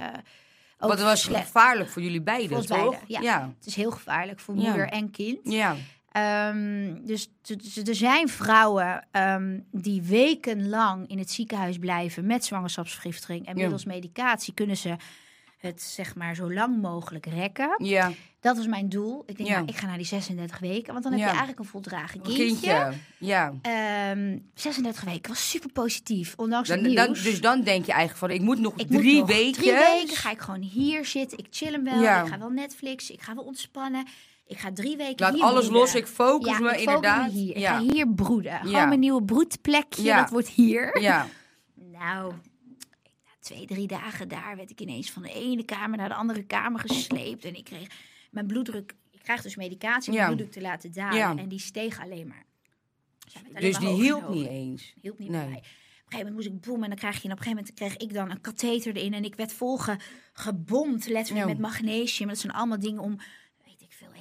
Want het was gevaarlijk voor jullie beiden, Voor toch? beiden, ja. ja. Het is heel gevaarlijk voor moeder en kind. Ja. Ehm, dus er zijn vrouwen ehm, die wekenlang in het ziekenhuis blijven met zwangerschapsvergiftiging. En Ja. middels medicatie kunnen ze het zeg maar zo lang mogelijk rekken. Ja. Dat was mijn doel. Ik denk, Ja. nou, ik ga naar die 36 weken. Want dan heb Ja. je eigenlijk een voldragen kindje. kindje. Ja. Ehm, 36 weken was super positief. Ondanks het Dan, dan, nieuws. dus dan denk je eigenlijk van, ik moet nog ik moet drie nog weken. Drie weken ga ik gewoon hier zitten. Ik chill hem wel. Ik ga wel Netflix. Ik ga wel ontspannen. Ik ga drie weken Laat hier alles broeden. los, ik focus ja, me ik focus inderdaad. Me hier. Ik Ja. ga hier broeden. Gewoon Ja. mijn nieuwe broedplekje. Dat wordt hier. Ja. Nou, na twee, drie dagen daar werd ik ineens van de ene kamer naar de andere kamer gesleept. En ik kreeg mijn bloeddruk. Ik krijg dus medicatie om mijn bloeddruk te laten dalen. En die steeg alleen maar. Alleen Dus maar die hielp niet eens. Hielp niet Nee. bij mij. Op een gegeven moment moest ik boem en dan krijg je en op een gegeven moment kreeg ik dan een katheter erin en ik werd volge gebomd letterlijk met magnesium. Dat zijn allemaal dingen om,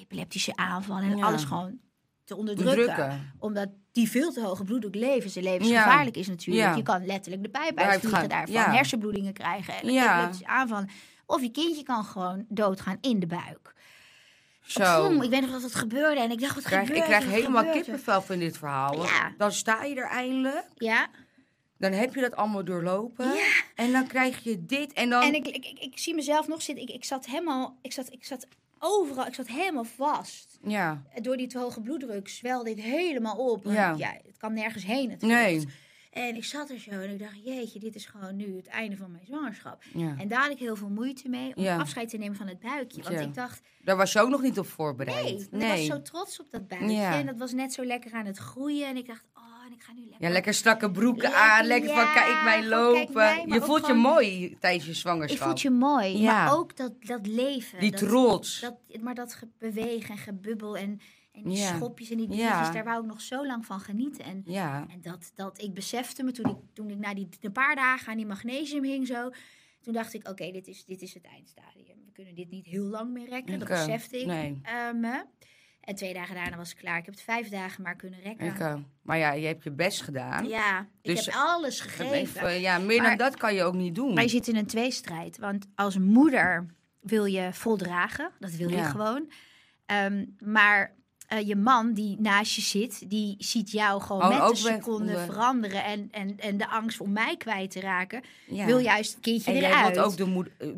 epileptische aanvallen en Ja. alles gewoon te onderdrukken. Drukken. Omdat die veel te hoge bloeddruk leven, Ja. levensgevaarlijk is natuurlijk. Ja. Je kan letterlijk de pijp uitvliegen daarvan, Ja. hersenbloedingen krijgen en Ja. epileptische aanvallen. Of je kindje kan gewoon doodgaan in de buik. Zo. Ik weet nog dat het gebeurde en ik dacht, wat Krijg, gebeurt ik krijg? Wat helemaal gebeurt kippenvel van dit verhaal. Dan sta je er eindelijk. Ja, Dan heb je dat allemaal doorlopen. Ja. En dan krijg je dit. En dan... En ik, ik, ik, ik zie mezelf nog zitten. Ik, ik zat helemaal, ik zat, ik zat overal, ik zat helemaal vast. Ja. Door die te hoge bloeddruk zwelde ik helemaal op. Ja. ja. het kan nergens heen. natuurlijk. Nee. En ik zat er zo en ik dacht, jeetje, dit is gewoon nu het einde van mijn zwangerschap. Ja. En daar had ik heel veel moeite mee om Ja. afscheid te nemen van het buikje. Want ik dacht, Daar was je ook nog niet op voorbereid. nee, want ik was zo trots op dat buikje. Ja. En dat was net zo lekker aan het groeien. En ik dacht, oh, ga nu lekker... Ja, lekker strakke broeken Lekker, aan. Lekker van, kijk mij lopen. mij, je voelt je mooi tijdens je Ik zwangerschap. voel je mooi, Ja. maar ook dat, dat leven. Die dat, trots. Dat, maar dat ge- bewegen en gebubbel en, en die schopjes en die dingetjes, daar wou ik nog zo lang van genieten. En, en dat, dat ik besefte me toen ik, toen ik na die een paar dagen aan die magnesium hing zo, toen dacht ik, oké, dit, is, dit is het eindstadium. We kunnen dit niet heel lang meer rekken. Dat besefte ik nee. eh, me. En twee dagen daarna was ik klaar. Ik heb het vijf dagen maar kunnen rekken. Ik, eh, maar ja, je hebt je best gedaan. ja, ik Dus heb alles gegeven. even- ja, meer Maar- dan dat kan je ook niet doen. Maar je zit in een tweestrijd. Want als moeder wil je voldragen. Dat wil je Ja. gewoon. Ehm, maar eh, je man die naast je zit, die ziet jou gewoon Oh, met een seconde veranderen. En, en, en de angst om mij kwijt te raken, Ja. wil juist het kindje En eruit. wilt ook de moeder, eh,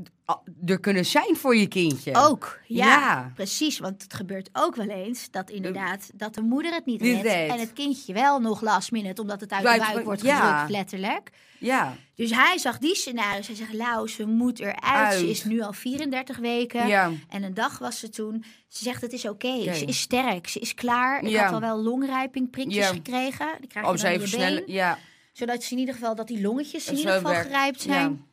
er kunnen zijn voor je kindje. Ook, ja, Ja. Precies, want het gebeurt ook wel eens dat inderdaad dat de moeder het niet redt. En het kindje wel nog last minute, omdat het uit de buik wordt ja. gedrukt, letterlijk. Ja. Dus hij zag die scenario's. Hij zegt, Lau, ze moet eruit. Ze Uit. is nu al 34 weken. Ja. En een dag was ze toen. Ze zegt, het is oké. Ze is sterk. Ze is klaar. Ik Ja. had al wel longrijping prikjes gekregen. Die krijg Om je ze dan in even je been. Zodat ze in ieder geval, dat die longetjes in Zo ieder geval gerijpt zijn.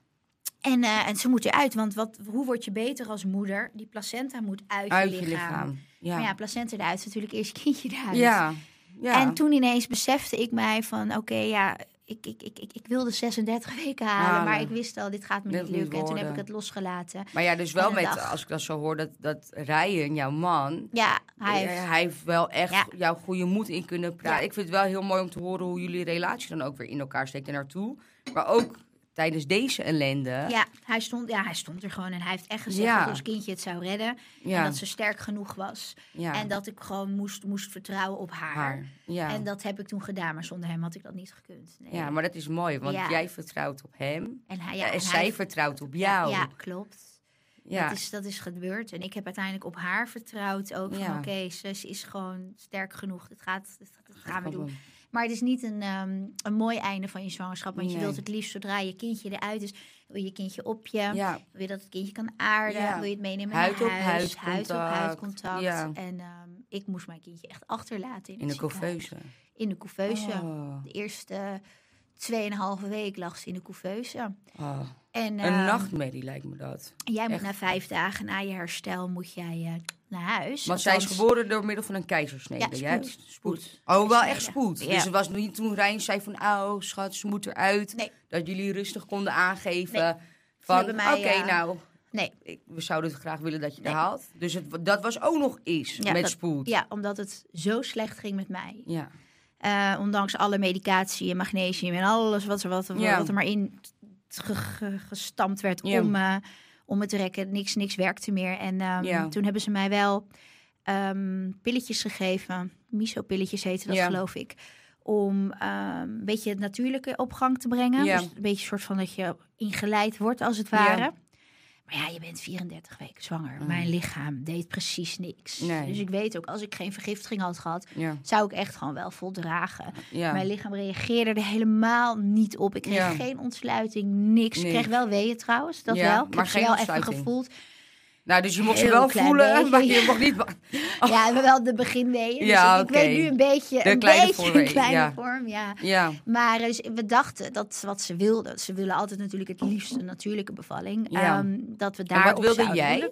En, eh, en ze moet eruit. Want wat, hoe word je beter als moeder? Die placenta moet uit, Uit je je lichaam. lichaam. Ja. Maar ja, placenta eruit is natuurlijk eerst je kindje eruit. ja. ja. En toen ineens besefte ik mij van, oké, ja, ik, ik, ik, ik, ik wilde 36 weken halen, Halen. maar ik wist al, dit gaat me Dit niet lukken. En toen heb ik het losgelaten. Maar ja, dus wel met, dag. als ik dat zo hoor, dat, dat Ryan, jouw man, Ja, hij eh, heeft, hij heeft wel echt Ja. jouw goede moed in kunnen praten. Ja. Ik vind het wel heel mooi om te horen hoe jullie relatie dan ook weer in elkaar steekt en naartoe. Maar ook tijdens deze ellende. ja, hij stond, ja, hij stond er gewoon en hij heeft echt gezegd Ja. dat ons kindje het zou redden. Ja. En dat ze sterk genoeg was. ja. En dat ik gewoon moest, moest vertrouwen op haar. En dat heb ik toen gedaan, maar zonder hem had ik dat niet gekund. Nee. ja, maar dat is mooi, want jij vertrouwt op hem. en hij, en en zij hij, vertrouwt op jou. ja, klopt. Ja. Dat, is, dat is gebeurd. En ik heb uiteindelijk op haar vertrouwd ook. Van Ja. oké, ze, ze is gewoon sterk genoeg. Dit, gaat, dit, dit gaan we doen. Maar het is niet een, ehm, een mooi einde van je zwangerschap. Want je wilt het liefst zodra je kindje eruit is, wil je kindje op je. Ja. Wil je dat het kindje kan aarden. Ja. Wil je het meenemen Huid naar op huis. huid Huid op huid contact. contact. Ja. En ehm, ik moest mijn kindje echt achterlaten in, In de couveuse. In de couveuse. Oh. De eerste tweeënhalve week lag ze in de couveuse. Oh. En, Een ehm, nachtmerrie lijkt me dat. Jij moet Echt. na vijf dagen na je herstel moet jij eh, naar huis. Want zij is geboren door middel van een keizersnede, Ja, spoed. juist? Spoed. Oh, wel echt spoed. Ja. Dus het was niet toen Rijn zei van, oh schat, ze moet eruit. Nee. Dat jullie rustig konden aangeven Nee. van, oké, eh, nou, Nee. ik, we zouden het graag willen dat je Nee. er haalt. Dus het, dat was ook nog eens Ja, met dat- spoed. Ja, omdat het zo slecht ging met mij. Ja. Eh, ondanks alle medicatie en magnesium en alles wat, er- wat, Ja. wat er maar in ge- ge- gestampt werd om, eh, om het te rekken. Niks, niks werkte meer. En ehm, Ja. toen hebben ze mij wel ehm, pilletjes gegeven. Miso-pilletjes heette dat, Ja. geloof ik. Om ehm, een beetje het natuurlijke op gang te brengen. Dus een beetje soort van dat je ingeleid wordt, als het ware. Maar ja, je bent 34 weken zwanger. Mm. Mijn lichaam deed precies niks. Nee. Dus ik weet ook, als ik geen vergiftiging had gehad, Ja. zou ik echt gewoon wel voldragen. Ja. Mijn lichaam reageerde er helemaal niet op. Ik kreeg Ja. geen ontsluiting, niks. Ik kreeg wel weeën trouwens, dat wel. Ik maar heb geen wel even gevoeld. Nou, dus je mocht ze wel voelen, beetje. maar je mocht niet... Ja, we wel de beginweeën. Dus Ja, ik, weet nu een beetje, De een kleine beetje een voorweeën, kleine ja. vorm, ja. Ja, Maar dus, we dachten dat wat ze wilden, ze willen altijd natuurlijk het liefst een natuurlijke bevalling. Ja. ehm, dat we en daar wat wilde jij?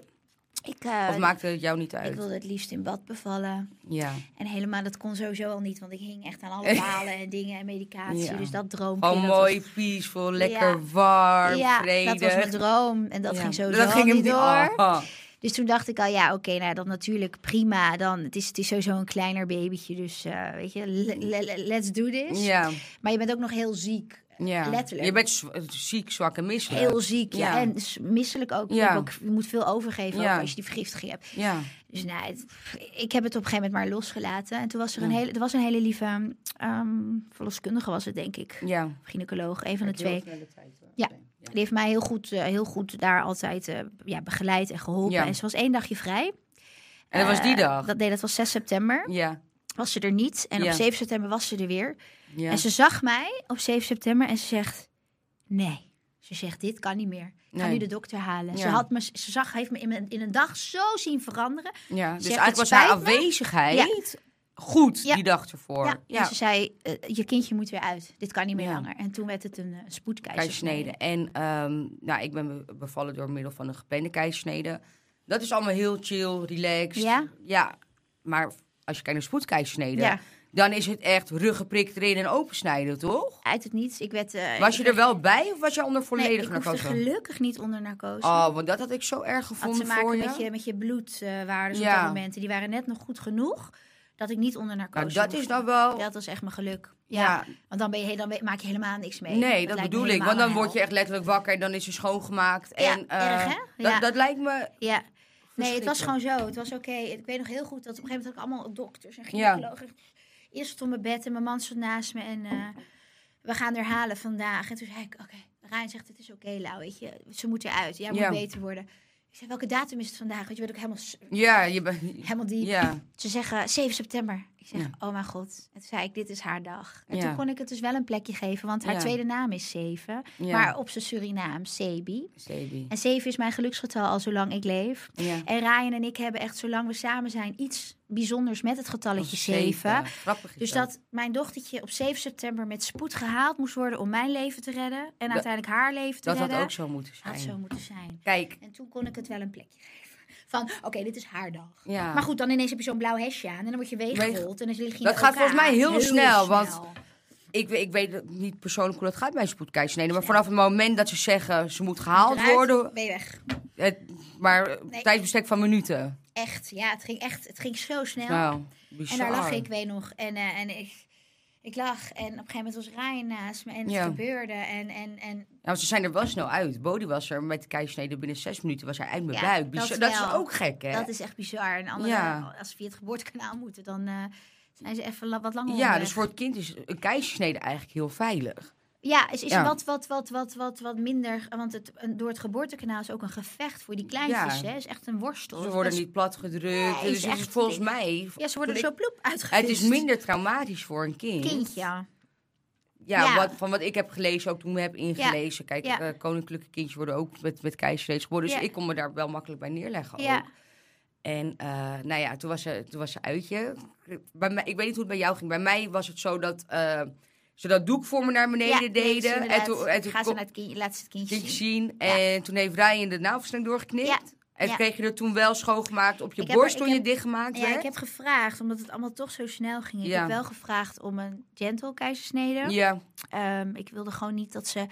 Ik, eh, Of maakte het jou niet ik uit? wilde het liefst in bad bevallen. Ja. En helemaal, dat kon sowieso al niet, want ik hing echt aan alle palen en dingen en medicatie. Ja. Dus dat droompje. Dat mooi, was- peaceful, lekker Ja. warm, ja, vredig. dat was mijn droom. En dat ging sowieso Dat ging hem niet door. Oh. Dus toen dacht ik al, ja, oké, nou dan natuurlijk prima. Dan, het, is, het is sowieso een kleiner babytje, dus eh, weet je, le- le- let's do this. Ja, Maar je bent ook nog heel ziek. Ja. Letterlijk. Je bent zw- ziek, zwak en misselijk. Heel ziek, ja. Ja. En misselijk ook. Je, Ja. ook. je moet veel overgeven Ja. ook als je die vergiftiging hebt. Ja. Dus nou, het- ik heb het op een gegeven moment maar losgelaten. En toen was er een Ja. hele, er was een hele lieve ehm verloskundige, was het denk ik. Ja. Gynaecoloog, een van de twee. Ja. Die heeft mij heel goed, eh, heel goed daar altijd eh, ja, begeleid en geholpen. Ja. En ze was één dagje vrij. En dat was die Eh, dag? Dat, nee, dat was 6 september. Ja. Was ze er niet. En Ja. op 7 september was ze er weer. Ja. En ze zag mij op 7 september en ze zegt... Nee. Ze zegt, dit kan niet meer. Ik ga Nee. nu de dokter halen. Ze, had me, ze zag, heeft me in, een- in een dag zo zien veranderen. ja. Dus Zegt, eigenlijk was haar aanwezigheid goed die dag ervoor. Ja. Ja. En ze zei, eh, je kindje moet weer uit. Dit kan niet meer langer. En toen werd het een uh, spoedkeizersnede. keizersnede. En um, nou, ik ben be- bevallen door middel van een geplande keizersnede. Dat is allemaal heel chill, relaxed. Ja? Ja, maar als je kijkt naar spoedkeizersnede, Ja. dan is het echt ruggenprik erin en opensnijden, toch? Uit het niets. Ik werd, eh, Was je er wel bij of was je onder Nee, volledige ik narcose? gelukkig niet onder narcose. Oh, want dat had ik zo erg had gevonden te maken voor je. met je, met je bloedwaardes op Ja. dat moment. Die waren net nog goed genoeg dat ik niet onder narcose Nou, dat moest. is dan wel... Dat was echt mijn geluk. Ja, ja, want dan, ben je, dan maak je helemaal niks mee. nee, dat bedoel ik. Want dan word je echt letterlijk wakker en dan is je schoongemaakt. Ja, en, eh, erg, hè? Dat, Ja. dat lijkt me Ja, Nee, het was gewoon zo. Het was oké. Ik weet nog heel goed dat op een gegeven moment had ik allemaal dokters en Ja. gynaecologen. Eerst stond op mijn bed en mijn man stond naast me en eh, we gaan er halen vandaag. En toen zei ik, oké, Rijn zegt het is oké, Lau, weet je. Ze moet eruit. Jij moet Ja. beter worden. Ik zei, welke datum is het vandaag? Want je werd ook helemaal, Ja, je bent... helemaal diep. Ja, Ze zeggen 7 september. Ik zeg, Ja. oh mijn god. En toen zei ik, dit is haar dag. En Ja. toen kon ik het dus wel een plekje geven, want haar Ja. tweede naam is Zeven. Maar op zijn Surinaam, Sebi. Sebi. En zeven is mijn geluksgetal al zolang ik leef. Ja. En Ryan en ik hebben echt, zolang we samen zijn, iets bijzonders met het getalletje Of 7. Grappig is Dus dat mijn dochtertje op 7 september met spoed gehaald moest worden om mijn leven te redden. En uiteindelijk haar leven te Dat had redden. ook zo moeten Had zijn. zo moeten zijn. Kijk, En toen kon ik het wel een plekje geven. Van, oké, dit is haar dag. ja. Maar goed, dan ineens heb je zo'n blauw hesje aan en dan word je weeggerold. En dan lig je Dat gaat volgens mij heel snel, want-. Ik, weet- ik weet niet persoonlijk hoe dat gaat bij een spoedkeizersnede. Maar vanaf het moment dat ze zeggen ze moet gehaald Eruit, worden. Ben je weg. Het, maar Nee. tijdsbestek van minuten. Echt, ja, het ging echt, het ging zo snel. Nou, En daar lag ik, weet nog. En, eh, en ik, ik lag en op een gegeven moment was Ryan naast me en het Ja. gebeurde. En, en, en Nou, ze zijn er wel snel uit. Bodie was er met de keizersnede binnen zes minuten was hij uit mijn Ja, buik. dat Bizar- Dat, is ook gek, hè? dat is echt bizar. En andere, Ja. als ze via het geboortekanaal moeten, dan eh, zijn ze even wat langer ja, onderweg. dus voor het kind is een keizersnede eigenlijk heel veilig. Ja, is, is Ja. Wat, wat, wat, wat, wat, wat minder. Want het, door het geboortekanaal is ook een gevecht voor die kleintjes. Ja. hè. is echt een worstel. Ze Dat worden is- niet plat gedrukt. Nee, dus is volgens mij... Ja, ze worden zo ploep uitgevist. Het is minder traumatisch voor een kind. Kind, ja. Ja. Wat, van wat ik heb gelezen, ook toen heb ingelezen. Kijk, eh, koninklijke kindjes worden ook met, met keizersnedes geboren. Dus ik kon me daar wel makkelijk bij neerleggen ook. En eh, nou ja, toen was, ze, toen was ze uitje. Bij mij, ik weet niet hoe het bij jou ging. Bij mij was het zo dat eh, ze dat doek voor me naar beneden Ja, deden. en toen, en toen Gaan ze naar het kindje, laat ze het kindje zien. zien. En toen heeft Ryan de navelstreng doorgeknipt. Ja. En Ja. kreeg je er toen wel schoongemaakt op je Ik borst toen je dichtgemaakt Ja, werd. ik heb gevraagd, omdat het allemaal toch zo snel ging. Ik Ja. heb wel gevraagd om een gentle keizersnede. Ja, Ehm, ik wilde gewoon niet dat ze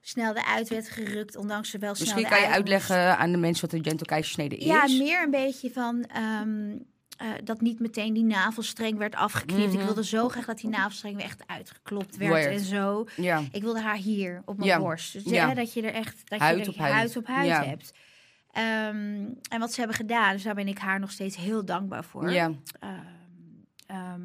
snel eruit werd gerukt, ondanks ze wel snel misschien kan je uitleggen aan de mensen wat een gentle keizersnede is. Ja, meer een beetje van ehm, eh, dat niet meteen die navelstreng werd afgeknipt. Ik Mhm. wilde zo graag dat die navelstreng weer echt uitgeklopt werd en zo. ja. Ik wilde haar hier op mijn Ja. borst. Dus Ja. hè, dat je er echt dat Huid je er op huid. huid op huid hebt. Ehm, en wat ze hebben gedaan, dus daar ben ik haar nog steeds heel dankbaar voor. Ja. Ehm, ehm,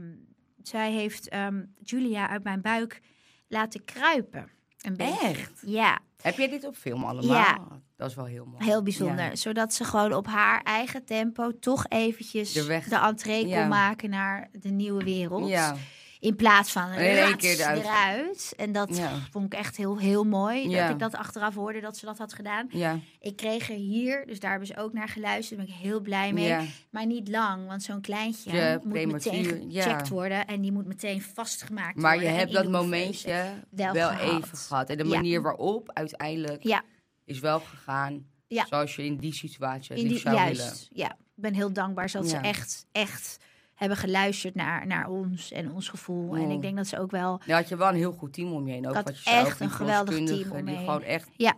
zij heeft Julia uit mijn buik laten kruipen. Echt? Ja, Heb jij dit op film allemaal? Ja. Dat is wel heel mooi. heel bijzonder. Ja. Zodat ze gewoon op haar eigen tempo toch eventjes De de, weg- entree Ja. kon maken naar de nieuwe wereld. Ja, In plaats van rats keer eruit. eruit. En dat Ja. vond ik echt heel, heel mooi. Ja. Dat ik dat achteraf hoorde dat ze dat had gedaan. ja, Ik kreeg er hier, dus daar hebben ze ook naar geluisterd. Daar ben ik heel blij mee. Maar niet lang, want zo'n kleintje moet prematuur, meteen gecheckt worden. En die moet meteen vastgemaakt Maar je worden. en hebt in dat momentje wel wel, gehad. even gehad. En de manier waarop uiteindelijk is wel gegaan zoals je in die situatie In die, zou willen. ja. Ik ben heel dankbaar dat ze echt, echt hebben geluisterd naar, naar ons en ons gevoel. En Oh. ik denk dat ze ook wel... Dan had je wel een heel goed team om je heen. Ook wat je echt een geweldig team om Die gewoon echt Ja,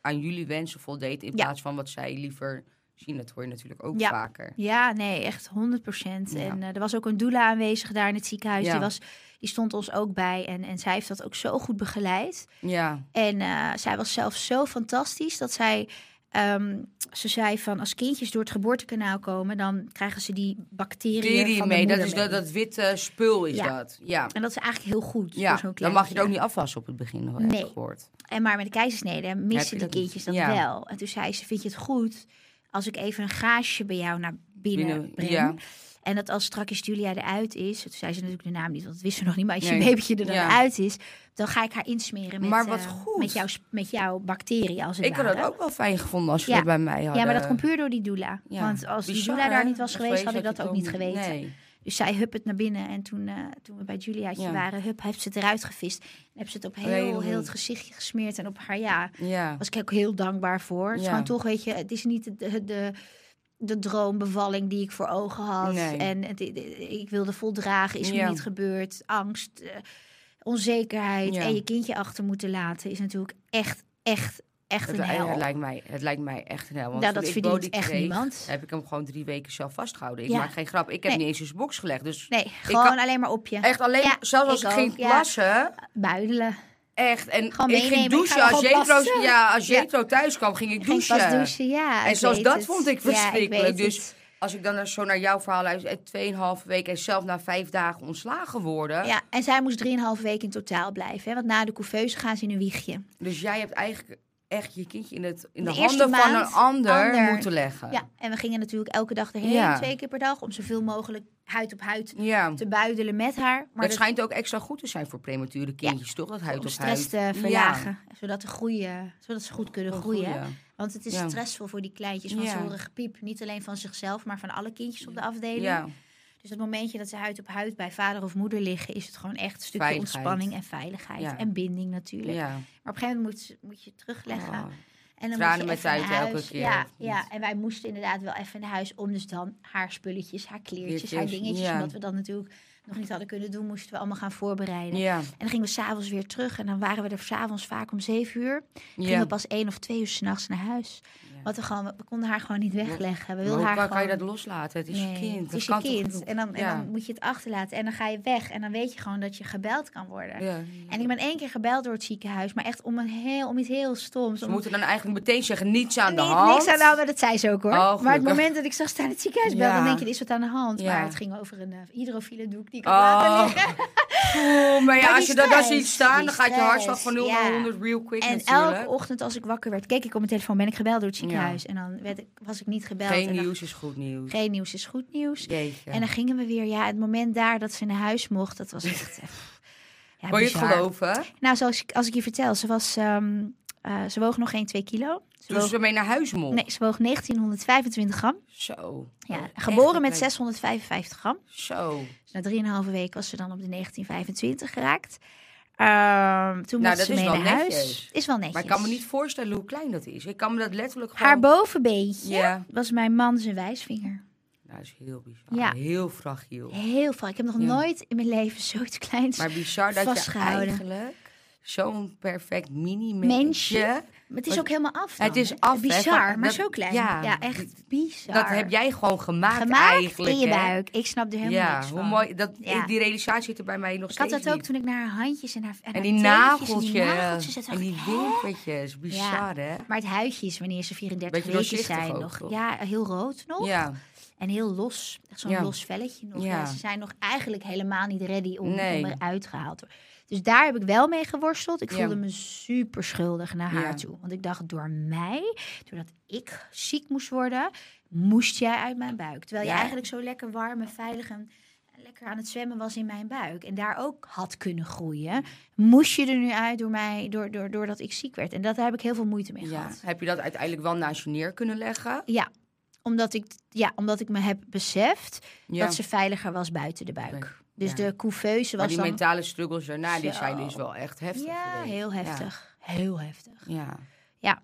aan jullie wensen voldeed. In Ja. plaats van wat zij liever zien. Dat hoor je natuurlijk ook Ja. vaker. ja nee, echt 100 procent. Ja. En eh, er was ook een doula aanwezig daar in het ziekenhuis. Ja. Die, was, die stond ons ook bij. En, en zij heeft dat ook zo goed begeleid. Ja, En eh, zij was zelf zo fantastisch dat zij. Ehm, ze zei van als kindjes door het geboortekanaal komen, dan krijgen ze die bacteriën Serie van de mee. Dat is dat, mee. dat witte spul is Ja. dat. Ja. En dat is eigenlijk heel goed Ja, voor zo'n dan mag je het ook niet afwassen op het begin, heb Nee. gehoord. En maar met de keizersnede missen die kindjes dat Ja. wel. En toen zei ze, vind je het goed als ik even een gaasje bij jou naar binnen, Binnen- breng? ja. En dat als straks Julia eruit is, toen zei ze natuurlijk de naam niet, want dat wist ze nog niet, maar als je babytje er dan Ja. uit is, dan ga ik haar insmeren met, Maar wat eh, goed. met, jouw, met jouw bacteriën als het Ik had het ook wel fijn gevonden als Ja. dat bij mij hadden. Ja, maar dat komt puur door die doula. Ja. Want als die doula daar niet was geweest, had ik dat je ook niet geweten. Nee. Dus zij hup het naar binnen. En toen, eh, toen we bij Juliaatje Ja. waren, hup, heeft ze het eruit gevist. En heeft ze het op heel, Heel het gezichtje gesmeerd. En op haar, ja, Ja. was ik ook heel dankbaar voor. Het is gewoon toch, weet je, het is niet de, de, de, droombevalling die ik voor ogen had. Nee. En het, ik wilde voldragen, is me Ja. niet gebeurd. Angst, eh, onzekerheid Ja. en je kindje achter moeten laten is natuurlijk echt, echt, echt Het, een hel. het lijkt mij, het lijkt mij echt een hel. Want Nou, dat ik echt kreeg, niemand. heb ik hem gewoon drie weken zelf vastgehouden. Ik Ja. maak geen grap. Ik heb Nee. niet eens zijn box gelegd. Dus Nee, gewoon kan- alleen maar op je. echt alleen, zelfs als ik ik ging plassen, Buidelen. Echt. En Gewoon ik ging ik douchen. Als Jetro, ja, als. Jetro thuis kwam, ging ik douchen. douchen, ja. En weet dat het. vond ik verschrikkelijk. dus het. als ik dan zo naar jouw verhaal luister, 2,5 weken en zelf na vijf dagen ontslagen worden. Ja, en zij moest 3,5 weken in totaal blijven. Hè? Want na de couveuse gaan ze in een wiegje. Dus jij hebt eigenlijk echt je kindje in, het, in de, handen van een ander, ander. moeten leggen. Ja, en we gingen natuurlijk elke dag erheen, Ja. twee keer per dag, om zoveel mogelijk huid op huid Ja. te buidelen met haar. Maar het dat- schijnt ook extra goed te zijn voor premature kindjes, toch? Dat huid om op stress huid. te verlagen, zodat, de groeien, zodat ze goed kunnen groeien. goeie. Want het is stressvol voor die kleintjes, want ze horen gepiep. Niet alleen van zichzelf, maar van alle kindjes op de afdeling. Dus het momentje dat ze huid op huid bij vader of moeder liggen, is het gewoon echt een stukje Veiligheid. ontspanning en veiligheid. Ja. En binding natuurlijk. ja. Maar op een gegeven moment moet, moet je terugleggen. Oh. En dan Tranen met tijd elke keer, Ja, ja, en wij moesten inderdaad wel even naar huis om dus dan haar spulletjes, haar kleertjes, haar dingetjes. ja. Omdat we dat natuurlijk nog niet hadden kunnen doen, moesten we allemaal gaan voorbereiden. Ja, En dan gingen we s'avonds weer terug en dan waren we er s'avonds vaak om zeven uur. Gingen ja. we pas één of twee uur s'nachts naar huis. Want we, gewoon, we konden haar gewoon niet wegleggen. We Maar wilden hoe haar kan, je dat loslaten? Het is Nee, je kind. Het is je kind. En dan, en Ja. dan moet je het achterlaten. En dan ga je weg. En dan weet je gewoon dat je gebeld kan worden. Ja. En ik ben één keer gebeld door het ziekenhuis. Maar echt om, een heel, om iets heel stoms. Ze Om, moeten dan eigenlijk meteen zeggen, niets aan de Niet- hand. Niks aan de hand, maar dat zei ze ook hoor. Oh, maar het moment dat ik zag staan in het ziekenhuis bel, dan denk je, er is wat aan de hand. Maar het ging over een uh, hydrofiele doek die ik had Oh. laten liggen. Maar ja, Maar als je dat ziet staan, dan gaat je hartslag van 0 ja. naar 100 real quick En elke ochtend als ik wakker werd, keek ik op mijn telefoon, ben ik gebeld door het ziekenhuis. En dan werd ik, was ik niet gebeld. Geen nieuws is goed nieuws. Geen nieuws is goed nieuws. Jeetje. En dan gingen we weer, ja, het moment daar dat ze naar huis mocht, dat was echt... eh, ja, je het geloven? Nou, zoals ik, als ik je vertel, ze was, ehm, eh, ze woog nog geen 2 kilo. Ze Toen woog, ze mee naar huis mocht. nee, ze woog 1925 gram. Zo. Ja, geboren met klein- 655 gram. Zo. Dus na 3,5 weken was ze dan op de 1925 geraakt. Ehm, toen Nou, dat ze is mee wel naar netjes. huis. Is wel netjes. Maar ik kan me niet voorstellen hoe klein dat is. Ik kan me dat letterlijk gewoon... Haar bovenbeentje Ja. was mijn man zijn wijsvinger. Nou, dat is heel bizar. Ja. Heel fragiel. Heel vaak. Ik heb nog Ja. nooit in mijn leven zoiets kleins Maar bizar dat je eigenlijk zo'n perfect mini Mensje. mensje... Maar het is ook helemaal af dan, Het is hè? af, hè, Bizar, van- maar dat- zo klein. ja. Ja, echt bizar. Dat heb jij gewoon gemaakt, gemaakt eigenlijk. in je hè? buik. Ik snap er helemaal Ja, niks hoe van. mooi. Dat, Ja. Die realisatie zit er bij mij nog Ik had steeds dat ook niet. toen ik naar haar handjes en haar en, En die nageltjes. En die nageltjes. En, die ik. Bizar, hè? Maar het huidje is wanneer ze 34 Beetje weken zijn ook, nog. toch? Ja, heel rood nog. Ja. En heel los. Zo'n los velletje nog. Ze zijn nog eigenlijk helemaal niet ready om, om eruit gehaald te worden. Dus daar heb ik wel mee geworsteld. Ik Ja. voelde me super schuldig naar haar Ja. toe. Want ik dacht, door mij, doordat ik ziek moest worden, moest jij uit mijn buik. Terwijl je Ja. eigenlijk zo lekker warm en veilig en lekker aan het zwemmen was in mijn buik. En daar ook had kunnen groeien. Moest je er nu uit door mij, door, door, doordat ik ziek werd. En dat daar heb ik heel veel moeite mee gehad. Heb je dat uiteindelijk wel naast je neer kunnen leggen? Ja, omdat ik, ja, omdat ik me heb beseft dat ze veiliger was buiten de buik. Dus ja. de couveuse maar was die dan... mentale struggles daarna, die zijn dus wel echt heftig Ja, geweest. heel heftig. Heel heftig. Ja. ja.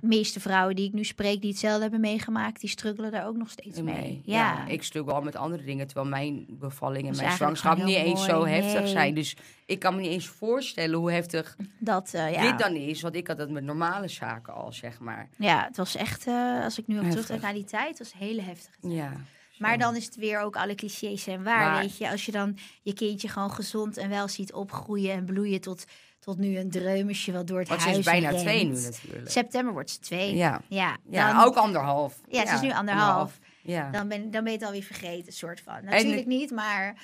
De meeste vrouwen die ik nu spreek die hetzelfde hebben meegemaakt, die struggelen daar ook nog steeds mee. Ja. ik struggle al met andere dingen, terwijl mijn bevalling en is mijn zwangerschap niet eens zo heftig Nee. zijn. Dus ik kan me niet eens voorstellen hoe heftig dat, eh, ja. dit dan is. Want ik had dat met normale zaken al, zeg maar. ja, het was echt, eh, als ik nu op terugdenk naar die tijd, was een hele heftige tijd. Ja. Maar dan is het weer ook alle clichés en waar, weet je. Als je dan je kindje gewoon gezond en wel ziet opgroeien en bloeien tot, tot nu een dreumesje wat door het Want ze huis is bijna rent. twee nu natuurlijk. September wordt ze twee. Ja. Ja, Ja, dan, ook anderhalf. Ja, ze is nu anderhalf. Ja. dan, ben, dan ben je het alweer vergeten, soort van. Natuurlijk niet, maar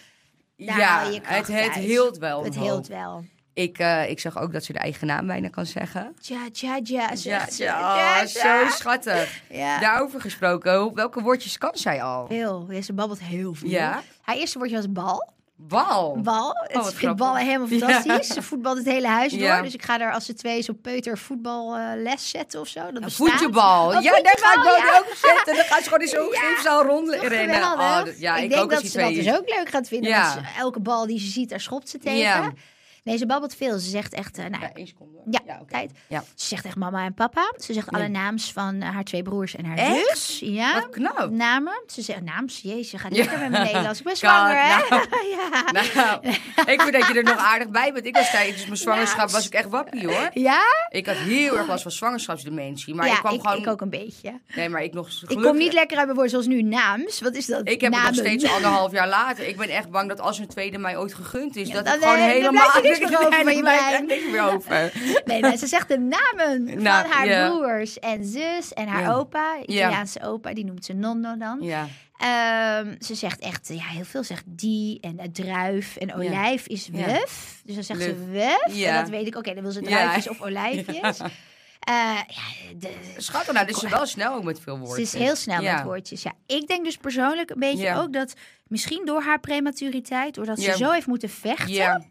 daar ja, je het, het hield wel. het omhoog. hield wel. Ik, eh, ik zag ook dat ze de eigen naam bijna kan zeggen. Ja, ja, ja. Ja, oh, zo schattig. Ja. Daarover gesproken, welke woordjes kan zij al? Veel. Ja, ze babbelt heel veel. Ja? Haar eerste woordje was bal. Bal. Bal. wat Het vindt grappig. ballen helemaal Ja. fantastisch. Ze voetbalt het hele huis door. Ja. Dus ik ga daar als ze twee zo peuter voetballes zetten of zo. Dat voetjebal. Oh, ja, daar ga ik wel ook zetten. Dan gaat ze gewoon in zo'n Ja. rondrennen. Oh, ja, ik, ik, denk ook dat ze dat dus ook leuk gaat vinden. Ja. Want ze- elke bal die ze ziet, daar schopt ze tegen. Nee, ze babbelt veel. Ze zegt echt, eh, nou, Ja, één seconde. Ja, oké. tijd. Ja. Ze zegt echt mama en papa. Ze zegt alle naams van eh, haar twee broers en haar Echt? zus. Ja. Wat knap. Namen. Ze zegt naams. Jezus, je gaat Ja. lekker met mijn Nederlands. Ik ben zwanger, hè? nou. ja. Nou, ik vind dat je er nog aardig bij bent. Ik was tijdens mijn zwangerschap was ik echt wappie hoor. Ja? Ik had heel erg last van zwangerschapsdementie. Maar ja, ik kwam ik, gewoon... ik ook een beetje. Nee, maar ik nog Ik kom niet lekker uit mijn woord zoals nu naams. Wat is dat? Ik heb het nog steeds anderhalf jaar later. Ik ben echt bang dat als een tweede mij ooit gegund is, Ja, dat ik gewoon eh, helemaal... niks meer over er niks meer over. Nee, ze zegt de namen Nou, van haar broers en zus en haar opa. Italiaanse opa, die noemt ze nonno dan. Ja, Ehm, ze zegt echt, ja, heel veel zegt die en druif en olijf is wuf. Dus dan zegt ze Wuf. En dat weet ik, oké, dan wil ze druifjes of olijfjes. Eh, ja, de, schat, nou, dus ze wel snel ook met veel ze woorden. is heel snel Ja. met woordjes. Ja, ik denk dus persoonlijk een beetje Ja. ook dat misschien door haar prematuriteit, doordat ze zo heeft moeten vechten Ja,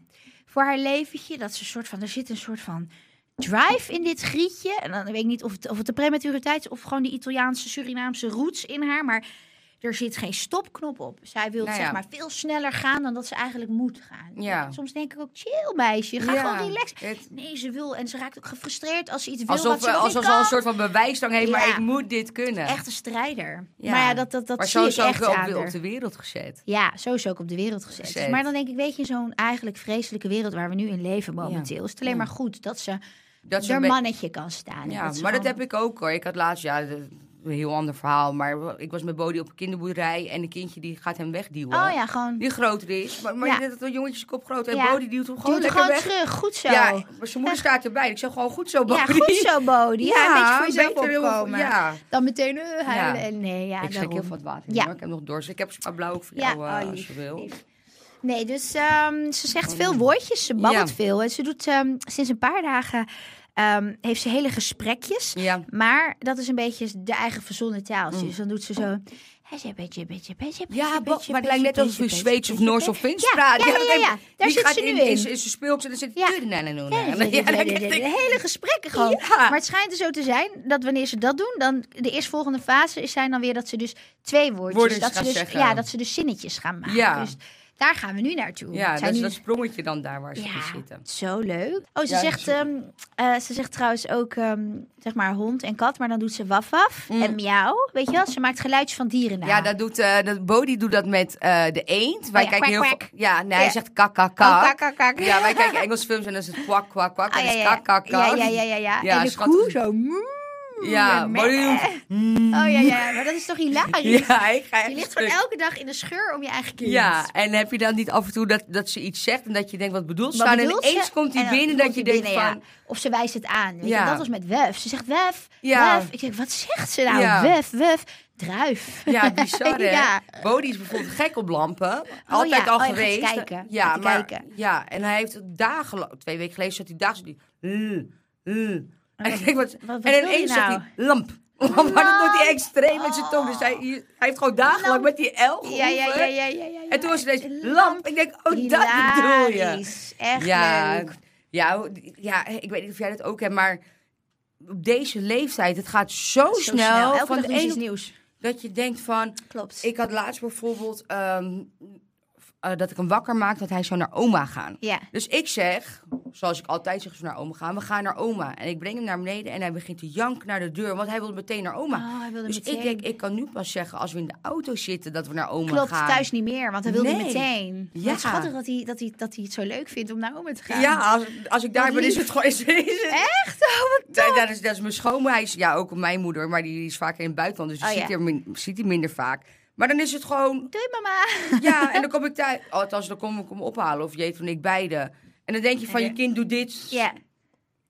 voor haar leventje, dat ze een soort van, er zit een soort van drive in dit grietje. En dan weet ik niet of het, of het de prematuriteit is of gewoon die Italiaanse, Surinaamse roots in haar, maar er zit geen stopknop op. Zij wil Nou ja. zeg maar veel sneller gaan dan dat ze eigenlijk moet gaan. Ja. Soms denk ik ook, chill meisje, ga Ja. gewoon relaxen. Het- Nee, ze wil en ze raakt ook gefrustreerd als ze iets wil alsof wat ze alsof ze al een soort van bewijsdrang heeft, maar ik moet dit kunnen. Echt een strijder. Maar ja, dat, dat, dat maar zie ik sowieso ook echt op, de- haar. op de wereld gezet. Ja, sowieso ook op de wereld gezet. Gezet. Maar dan denk ik, weet je, zo'n eigenlijk vreselijke wereld waar we nu in leven momenteel, is het alleen maar goed dat ze Dat ze er mannetje kan staan. Ja, maar dat heb ik ook hoor. Ik had laatst, ja, een heel ander verhaal. Maar ik was met Bodie op een kinderboerderij en een kindje die gaat hem wegduwen. Oh ja, gewoon. Die groter is. Maar, maar Ja. je dat een jongetje kop groot en Ja. Bodie duwt hem gewoon lekker gewoon weg. terug. Goed zo. Ja, maar zijn moeder staat erbij. Ik zeg gewoon goed zo, Bodie. Ja, goed zo, Bodie. Ja, een beetje voor jezelf beter opkomen. Ja. Dan meteen uh, huilen. Nee, ja, ik daarom. heel veel water in, Ja. hoor. Ik heb nog dorst. Ik heb een paar blauw voor jou, eh, oh, als lief, je wil. lief. Nee, dus ehm, ze zegt veel woordjes, ze babbelt veel. En ze doet ehm, sinds een paar dagen, ehm, heeft ze hele gesprekjes. Ja. Maar dat is een beetje de eigen verzonnen taal. Dus dan doet ze zo... Beetje, beetje, beetje, beetje, Mm. Ja, maar het lijkt net alsof je beetje, Zweeds of Noors of. Fins Ja, praat. ja, ja, ja, ja. Daar zit gaat ze nu in. in. Ze speelt en dan zit Ja. ja. Ja, ja, hele gesprekken gewoon. Ja. Maar het schijnt er zo te zijn dat wanneer ze dat doen, dan de eerstvolgende fase is zijn dan weer dat ze dus twee woordjes, dat ze dus, zeggen. ja, dat ze dus zinnetjes gaan maken. Ja. Dus daar gaan we nu naartoe. Ja, zijn dat is nu- dat sprongetje dan daar waar ze ja, zitten. zo leuk. Oh, ze, Ja, zegt, eh, ze zegt trouwens ook, ehm, zeg maar, hond en kat, maar dan doet ze waf waf en miauw. Weet je wel? Ze maakt geluidjes van dieren na. Mm. Ja, dat doet, eh dat Bodie doet dat met eh, de eend. Wij ja, kijken kwak, heel veel. Ja, nee, hij zegt kak, kak, Oh, kak. kak, kak, kak. Ja, wij kijken Engelse films en dan is het kwak, kwak, kwak. Ah, en dan is kak, kak, ja, kak. ja, ja, ja, ja. Ja, en de schattig. koe zo. Ja, doet... Oh ja, ja, maar dat is toch hilarisch? Ja, ik ga Je ligt gewoon elke dag in de scheur om je eigen kind. Ja, en heb je dan niet af en toe dat, dat ze iets zegt en dat je denkt, wat bedoelt ze Wat nou? En bedoelt ze? ineens komt hij En dan binnen komt dat je hij denkt binnen, van... ja. Of ze wijst het aan. Weet Ja. dat was met wef. Ze zegt wef, Ja. wef. Ik denk, wat zegt ze nou? Ja. Wef, wef, druif. Ja, bizar hè? Ja. Bodie is bijvoorbeeld gek op lampen. Altijd ja. al Oh, je gaat geweest. kijken. Ja, Gaat maar, kijken. ja, en hij heeft dagen, twee weken geleden zat hij dagen, die, mm, mm. En ik denk, wat, wat- wat en ineens zegt nou? hij lamp. Maar dat doet hij extreem met zijn tong. Dus hij, hij heeft gewoon dagenlang met die L. Ja, ja, ja, ja, ja. En toen was het ineens lamp. Ik denk, oh, dat bedoel je. Echt Ja, leuk. ja, hoe- ja, ik weet niet of jij dat ook hebt, maar op deze leeftijd, het gaat zo, Zo snel. Elke van de iets ene, nieuws. dat je denkt van, Klopt. ik had laatst bijvoorbeeld ehm, eh, dat ik hem wakker maak dat hij zou naar oma gaan. Ja. Dus ik zeg, zoals ik altijd zeg naar oma gaan, we gaan naar oma. En ik breng hem naar beneden en hij begint te janken naar de deur, want hij wil meteen naar oma. Oh, hij wilde dus meteen. ik denk, ik kan nu pas zeggen als we in de auto zitten dat we naar oma Klopt, gaan. thuis niet meer, want hij wilde Nee. meteen. Ja. Het is schattig dat hij, dat, hij, dat hij het zo leuk vindt om naar oma te gaan. Ja, als, als ik daar ben, is het gewoon. Is, is het, Echt? Oh, wat dat, dat is, dat is mijn schoonmoeder. Ja, ook mijn moeder, maar die is vaak in het buitenland, dus die Oh, ziet, ja. ziet hij minder vaak. Maar dan is het gewoon, Doei mama. ja, en dan kom ik thuis. Althans, dan kom ik hem ophalen, of Jeet en ik beide. En dan denk je van, je kind doet dit. Ja.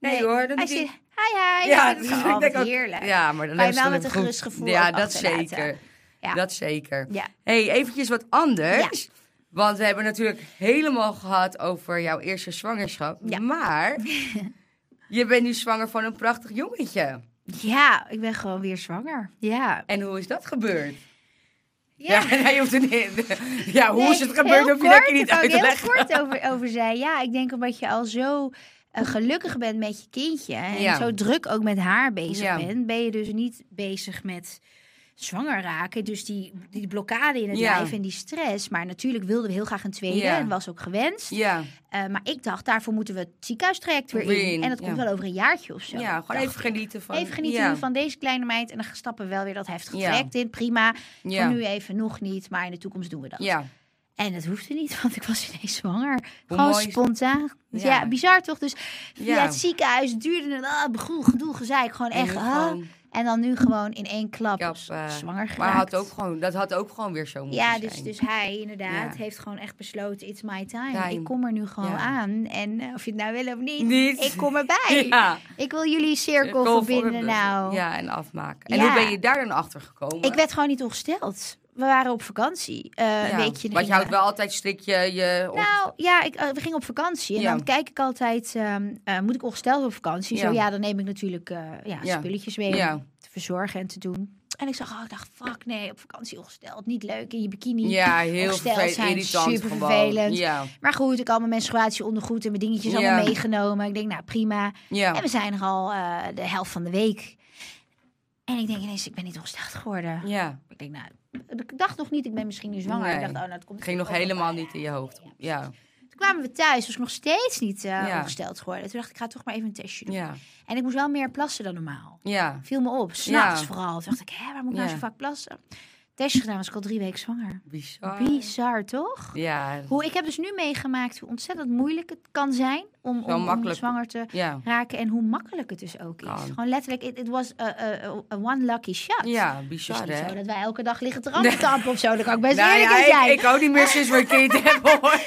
Nee, hoor. Dan zegt, ik, hi hi. ja, dat is oh, ook- heerlijk. Ja, maar dan Kan je wel met een goed. gerust gevoel Ja, dat zeker. Ja. Dat zeker. Ja. hey, eventjes wat anders. Want we hebben natuurlijk helemaal gehad over jouw eerste zwangerschap. Ja. Maar je bent nu zwanger van een prachtig jongetje. Ja, ik ben gewoon weer zwanger. Ja. En hoe is dat gebeurd? Ja. Ja, je hoeft er niet. Ja, hoe Nee, is het gebeurd? Hoef je kort, niet uit te ik leggen. heel kort over, over zei. Ja, ik denk omdat je al zo eh, gelukkig bent met je kindje. En Ja. zo druk ook met haar bezig bent. Ben je dus niet bezig met zwanger raken. Dus die, die blokkade in het Ja. lijf en die stress. Maar natuurlijk wilden we heel graag een tweede. Ja. En was ook gewenst. Ja, Eh, maar ik dacht, daarvoor moeten we het ziekenhuistraject weer Weer in. in, En dat komt wel over een jaartje of zo. ja gewoon even genieten van. Even genieten van deze kleine meid. En dan stappen we wel weer dat heftige traject in. Prima. Ja. Voor nu even nog niet. Maar in de toekomst doen we dat. Ja, En het hoefde niet, want ik was ineens zwanger. Hoe Gewoon mooi spontaan. Dus Ja. ja. bizar toch? Dus via Ja. het ziekenhuis duurde het ah, gedoe, gezeik. Gewoon En echt. ah. En dan nu gewoon in één klap Kap, zwanger geraakt. Maar had ook gewoon, dat had ook gewoon weer zo moeten Ja, zijn. dus, dus hij inderdaad Ja. heeft gewoon echt besloten, it's my time. Time. Ik kom er nu gewoon Ja. aan. En eh, of je het nou wil of niet, Niet. ik kom erbij. Ja. Ik wil jullie cirkel Cirkel verbinden nou. Ja, en afmaken. En hoe ben je daar dan achter gekomen? Ik werd gewoon niet ongesteld. We waren op vakantie. eh ja. een weekje. Je houdt wel altijd strikt je... je Nou ja, ik, eh, we gingen op vakantie. En Ja. dan kijk ik altijd, ehm, eh, moet ik ongesteld op vakantie? Zo Ja. dan neem ik natuurlijk ja, spulletjes mee Ja. om te verzorgen en te doen. En ik zag, oh, ik dacht, fuck nee, op vakantie ongesteld. Niet leuk in je bikini. ja, heel Ongesteld zijn, super vervelend. Ja, Maar goed, ik had mijn menstruatie ondergoed en mijn dingetjes allemaal meegenomen. Ik denk, nou prima. ja. En we zijn er al de helft van de week. En ik denk ineens, ik ben niet ongesteld geworden. ja. Ik denk, nou, ik dacht nog niet, ik ben misschien nu zwanger. Nee. Ik dacht, oh, nou, dat komt Het ging nog helemaal bij. niet in je hoofd. Ja, Toen kwamen we thuis, was nog steeds niet eh, Ja. ongesteld geworden. Toen dacht ik, ik ga toch maar even een testje doen. ja, En ik moest wel meer plassen dan normaal. ja. Viel me op, s'nachts vooral. Toen dacht ik, hè, waar moet ik nou zo vaak plassen? Testje gedaan, was ik al drie weken zwanger. Bizar. Bizar, toch? Ja, Hoe, ik heb dus nu meegemaakt hoe ontzettend moeilijk het kan zijn om, om, zwanger te ja. raken. En hoe makkelijk het dus ook is. Gewoon letterlijk, it, it was a, a, a one lucky shot. Ja, bizar hè? zo dat wij elke dag liggen te rampen of zo. Dat kan ik best Nou eerlijk ja, zijn. ik, ik hou niet meer sinds een kind hebben hoor.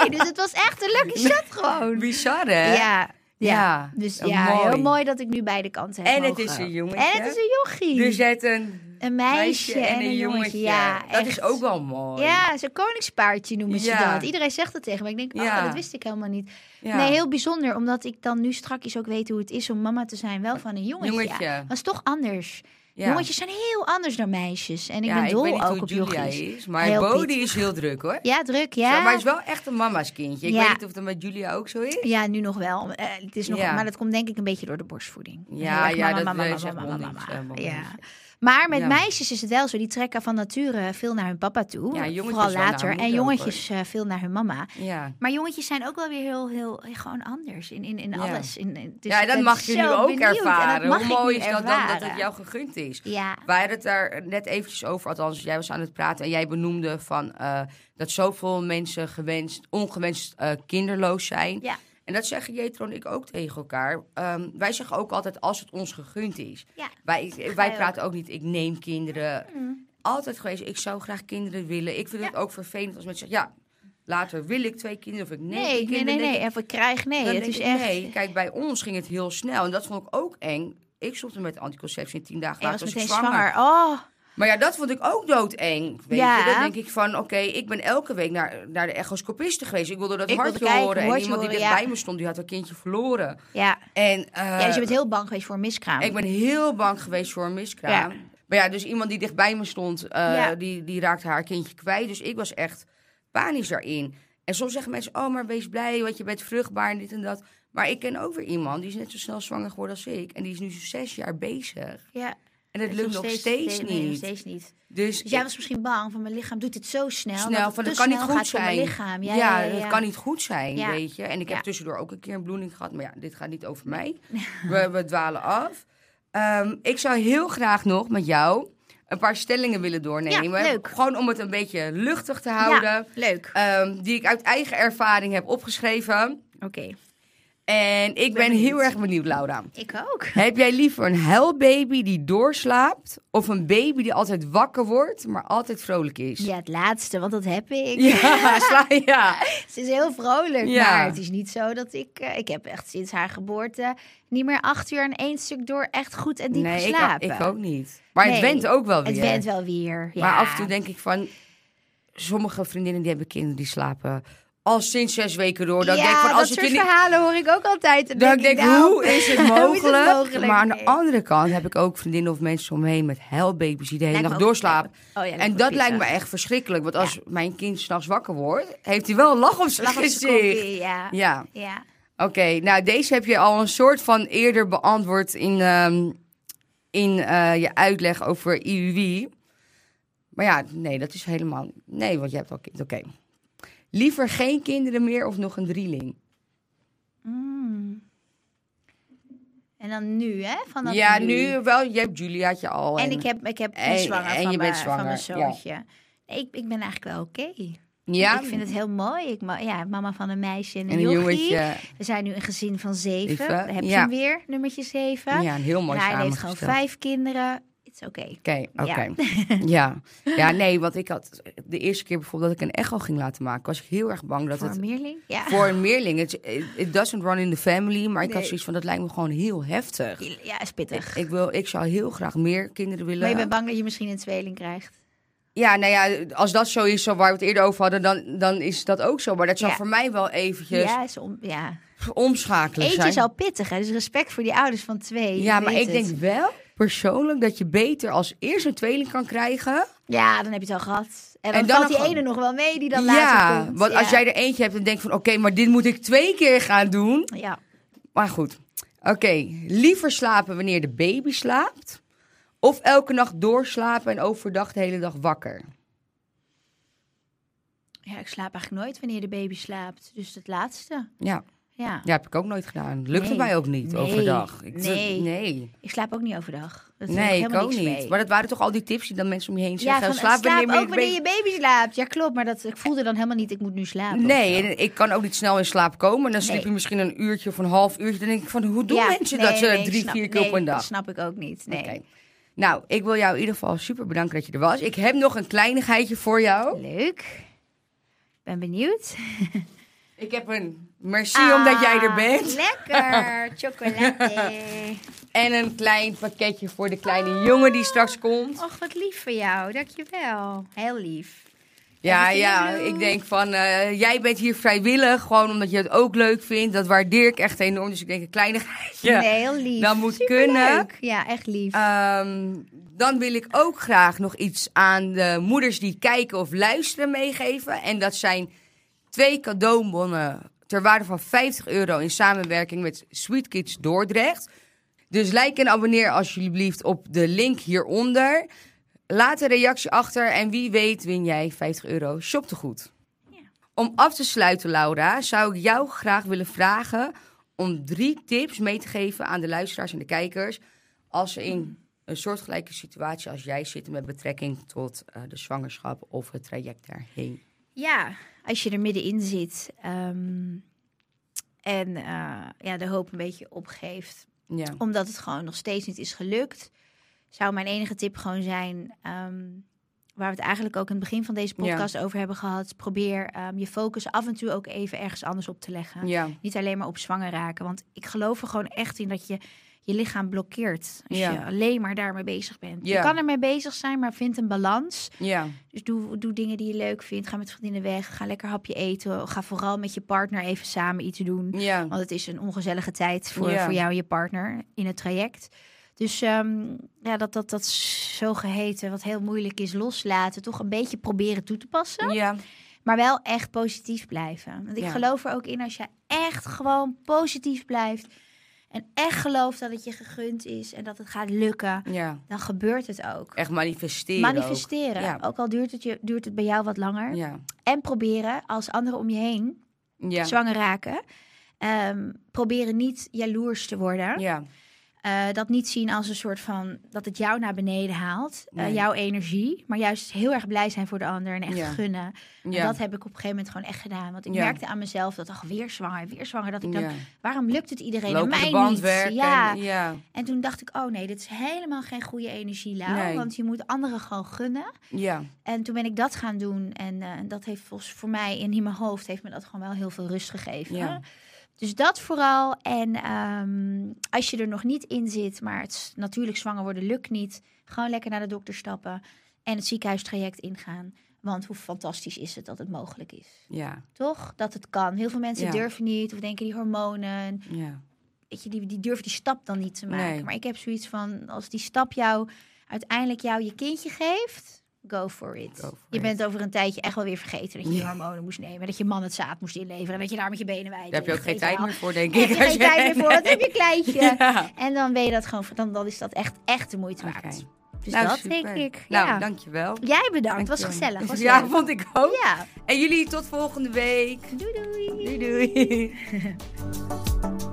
Nee, dus het was echt een lucky shot gewoon. Bizar hè? Ja, ja. Ja, Dus ja, mooi. heel mooi dat ik nu beide kanten heb En het is een jongetje. En het is een jochie. Er zit een een meisje, en een jongetje. Ja, dat echt. is ook wel mooi. Ja, zo'n koningspaardje noemen ze Ja. dat. Iedereen zegt het tegen me. Ik denk, oh, Ja. dat wist ik helemaal niet. Ja. Nee, heel bijzonder. Omdat ik dan nu strakjes ook weet hoe het is om mama te zijn. Wel van een jongetje. Jongetje. Dat is toch anders. Jongetjes zijn heel anders dan meisjes. En ik ben dol ik weet niet ook hoe op Julia jochies. is, maar Heel Bodie pittig. is heel druk hoor. Ja, druk, Zo, ja. maar hij is wel echt een mama's kindje. Ik Ja. weet niet of dat met Julia ook zo is. Ja, nu nog wel. Eh, het is nog. Maar dat komt denk ik een beetje door de borstvoeding. Ja, ja, mama, dat mama, weet mama, zegt mama, Bonnie, mama. zegt Bonnie. Ja. Maar met Ja. meisjes is het wel zo. Die trekken van nature veel naar hun papa toe. Ja, vooral later. En ook, jongetjes eh, veel naar hun mama. Ja. Maar jongetjes zijn ook wel weer heel, heel, heel gewoon anders in, in, in alles. In, in- dus ja, dat mag je nu ook benieuwd. Ervaren. Hoe mooi is dat dan dat het jou gegund is? Ja, Wij hadden het daar net eventjes over, althans jij was aan het praten en jij benoemde van eh, dat zoveel mensen gewenst, ongewenst eh, kinderloos zijn. Ja. En dat zeggen Jetro en ik ook tegen elkaar. Ehm, wij zeggen ook altijd als het ons gegund is. Ja, Wij, ga wij praten ook niet, ik neem kinderen. Mm. Altijd geweest, ik zou graag kinderen willen. Ik vind het ook vervelend als mensen zeggen, ja, later wil ik twee kinderen of ik neem nee, nee, kinderen. nee, nee. ik- Even krijg, nee. Het is ik, echt... Nee, kijk, bij ons ging het heel snel. En dat vond ik ook eng. Ik stopte met anticonceptie en tien dagen later was ik zwanger. zwanger. Oh, Maar ja, dat vond ik ook doodeng. Weet Ja. je? Dan denk ik van, oké, ik ben elke week naar, naar de echoscopiste geweest. Ik wilde dat Ik wilde hartje kijken, horen. En iemand die dichtbij ja. me stond, die had haar kindje verloren. ja. En, eh, ja. Dus je bent heel bang geweest voor een miskraam. Ik ben heel bang geweest voor een miskraam. Ja. Maar ja, dus iemand die dichtbij me stond, eh, die, die raakte haar kindje kwijt. Dus ik was echt panisch daarin. En soms zeggen mensen, oh, maar wees blij, want je bent vruchtbaar en dit en dat. Maar ik ken ook weer iemand, die is net zo snel zwanger geworden als ik. En die is nu zes jaar bezig. Ja. En het lukt nog steeds, nee, nee, nog niet. steeds niet. Dus, Dus jij was misschien bang van mijn lichaam doet dit zo snel. snel het van dat kan niet goed zijn. mijn lichaam. Ja, ja, ja, ja, dat ja. kan niet goed zijn, weet je. En ik heb tussendoor ook een keer een bloeding gehad. Maar ja, dit gaat niet over mij. we, we dwalen af. Ehm, ik zou heel graag nog met jou een paar stellingen willen doornemen. Ja, leuk. Gewoon om het een beetje luchtig te houden. Ja, leuk. Ehm, die ik uit eigen ervaring heb opgeschreven. Oké. En ik ben, heel erg benieuwd, Laura. Ik ook. Heb jij liever een huilbaby die doorslaapt... of een baby die altijd wakker wordt, maar altijd vrolijk is? Ja, het laatste, want dat heb ik. Ja, sla, ja. Ze is heel vrolijk, Ja. maar het is niet zo dat ik... eh, ik heb echt sinds haar geboorte niet meer acht uur aan één stuk door echt goed en diep nee, ik, geslapen. ik ook niet. Maar het Nee, went ook wel weer. Het went wel weer, ja. Maar af en toe denk ik van... Sommige vriendinnen die hebben kinderen die slapen al sinds zes weken door. Dan ja, denk ik van, als dat soort je niet... verhalen hoor ik ook altijd. Dan Dan denk denk ik, nou, hoe is het hoe is het mogelijk? Maar aan de andere kant heb ik ook vriendinnen of mensen om me heen met huilbaby's die de hele nacht doorslapen. Oh ja, en dat lijkt me echt verschrikkelijk. Want als mijn kind s'nachts wakker wordt, heeft hij wel een lach op zijn gezicht. ja. Ja, ja. oké. Nou, deze heb je al een soort van eerder beantwoord in, ehm, in eh, je uitleg over IUI. Maar ja, nee, dat is helemaal... Nee, want je hebt al kind. Oké. Liever geen kinderen meer of nog een drieling? Mm. En dan nu, hè? Vanaf ja, nu wel. Je hebt Juliaatje al. En ik heb, ik heb en- zwanger en van, je mijn, bent van mijn zwanger, ja. zoontje. Nee, ik, ik ben eigenlijk wel oké. Ja, Ik vind het heel mooi. Ik, ma- ja, mama van een meisje en een, en jongetje. We zijn nu een gezin van zeven. Heb je ja. hem weer, nummertje zeven. Ja, een heel mooi en hij heeft gewoon vijf kinderen. Oké. Oké, oké. Ja. Ja. ja, nee, want ik had de eerste keer bijvoorbeeld dat ik een echo ging laten maken, was ik heel erg bang dat Voor het een meerling? Ja. voor een meerling, it, it doesn't run in the family, maar ik had zoiets van dat lijkt me gewoon heel heftig. Ja, is pittig. Ik, wil, ik zou heel graag meer kinderen willen. maar je bent bang dat je misschien een tweeling krijgt. Ja, nou ja, als dat zo is, zo waar we het eerder over hadden, dan, dan is dat ook zo. Maar dat zou Ja. voor mij wel eventjes Ja, is om, ja. omschakelen Eentje zijn. is al pittig, hè? Dus respect voor die ouders van twee. ja, maar ik denk wel persoonlijk dat je beter als eerst een tweeling kan krijgen. Ja, dan heb je het al gehad. En dan, En dan valt nog- die ene nog wel mee die dan ja, later komt. want ja. als jij er eentje hebt en denkt van oké, maar dit moet ik twee keer gaan doen. Ja. Maar goed, oké. Liever slapen wanneer de baby slaapt. Of elke nacht doorslapen en overdag de hele dag wakker. ja, ik slaap eigenlijk nooit wanneer de baby slaapt. Dus het laatste. Ja, Ja. ja heb ik ook nooit gedaan. Lukte Nee. mij ook niet Nee. overdag. Ik, Nee. nee. Ik slaap ook niet overdag. Dat Nee, ik ook niet. mee. Maar dat waren toch al die tips die dan mensen om je heen ja, zeggen. van, slaap slaap, wanneer ook wanneer je baby slaapt. Ja, klopt. Maar dat, ik voelde dan helemaal niet, ik moet nu slapen. Nee, en ik kan ook niet snel in slaap komen. En dan sliep je misschien een uurtje of een half uurtje. Dan denk ik van, hoe doen Ja, mensen dat ze drie, snap- vier keer op een dag? Dat snap ik ook niet. Nee. Nou, ik wil jou in ieder geval super bedanken dat je er was. Ik heb nog een kleinigheidje voor jou. Leuk. Ben benieuwd. Ik heb een merci omdat jij er Ah, bent. Lekker. Chocolade. En een klein pakketje voor de kleine jongen die straks komt. Och, wat lief van jou. Dankjewel. Heel lief. Ja, ja, ik denk van, eh, jij bent hier vrijwillig, gewoon omdat je het ook leuk vindt. Dat waardeer ik echt enorm. Dus ik denk een kleinigheidje. Nee, heel lief. dat moet Superleuk. kunnen. Ja, echt lief. Ehm, dan wil ik ook graag nog iets aan de moeders die kijken of luisteren meegeven. En dat zijn twee cadeaubonnen ter waarde van 50 euro in samenwerking met Sweet Kids Dordrecht. Dus like en abonneer alsjeblieft op de link hieronder. Laat een reactie achter en wie weet win jij 50 euro shoptegoed. Ja. Om af te sluiten, Laura, zou ik jou graag willen vragen om drie tips mee te geven aan de luisteraars en de kijkers. Als ze in een soortgelijke situatie als jij zitten met betrekking tot eh, de zwangerschap of het traject daarheen. Ja, als je er middenin zit ehm, en eh, ja, de hoop een beetje opgeeft, Ja. omdat het gewoon nog steeds niet is gelukt, zou mijn enige tip gewoon zijn, ehm, waar we het eigenlijk ook in het begin van deze Ja. podcast over hebben gehad, probeer ehm, je focus af en toe ook even ergens anders op te leggen. Ja. Niet alleen maar op zwanger raken, want ik geloof er gewoon echt in dat je je lichaam blokkeert als Ja. je alleen maar daarmee bezig bent. Ja. Je kan ermee bezig zijn, maar vind een balans. Ja. Dus doe, doe dingen die je leuk vindt. Ga met vriendinnen weg. Ga lekker hapje eten. Ga vooral met je partner even samen iets doen. Ja. Want het is een ongezellige tijd voor, voor jou en je partner in het traject. Dus ehm, ja, dat, dat, dat zogeheten, wat heel moeilijk is, loslaten. Toch een beetje proberen toe te passen. Ja. Maar wel echt positief blijven. Want ik geloof er ook in als je echt gewoon positief blijft. En echt gelooft dat het je gegund is en dat het gaat lukken. Ja. Dan gebeurt het ook. Echt manifesteren. ook. Manifesteren. Ja. Ook al duurt het, je, duurt het bij jou wat langer. Ja. En proberen als anderen om je heen Ja. zwanger raken. ehm, proberen niet jaloers te worden. Ja. Eh, dat niet zien als een soort van dat het jou naar beneden haalt. eh, jouw energie. Maar juist heel erg blij zijn voor de ander en echt Ja. gunnen. En Ja. dat heb ik op een gegeven moment gewoon echt gedaan. Want ik Ja. merkte aan mezelf dat, ach, weer zwanger, weer zwanger. Dat ik dan, waarom lukt het iedereen en Lopende mij band niet? werken. Ja. Ja. En toen dacht ik, oh nee, dit is helemaal geen goede energie, Lau. Nee. Want je moet anderen gewoon gunnen. Ja. En toen ben ik dat gaan doen. En eh, dat heeft volgens voor mij in mijn hoofd heeft me dat gewoon wel heel veel rust gegeven. Dus dat vooral. En ehm, als je er nog niet in zit, maar het natuurlijk zwanger worden lukt niet. Gewoon lekker naar de dokter stappen en het ziekenhuistraject ingaan. Want hoe fantastisch is het dat het mogelijk is. Ja. Toch? Dat het kan. Heel veel mensen Ja. durven niet of denken die hormonen. Ja. Weet je, die, die durven die stap dan niet te maken. Nee. Maar ik heb zoiets van, als die stap jou uiteindelijk jou je kindje geeft, go for it. Go for je it. bent over een tijdje echt wel weer vergeten dat je Ja. hormonen moest nemen. Dat je man het zaad moest inleveren. En dat je daar met je benen wijd Daar heb je ook geen tijd meer voor, denk ik. heb je geen tijd meer voor. Wat heb je kleintje? Ja. En dan weet je dat gewoon, dan, dan is dat echt, echt de moeite waard. Dus Nou, dat super. denk ik. Nou, ja. dankjewel. Jij bedankt, het was gezellig. Was ja, leuk. vond ik ook. Ja, En jullie tot volgende week. doei doei. Doei doei.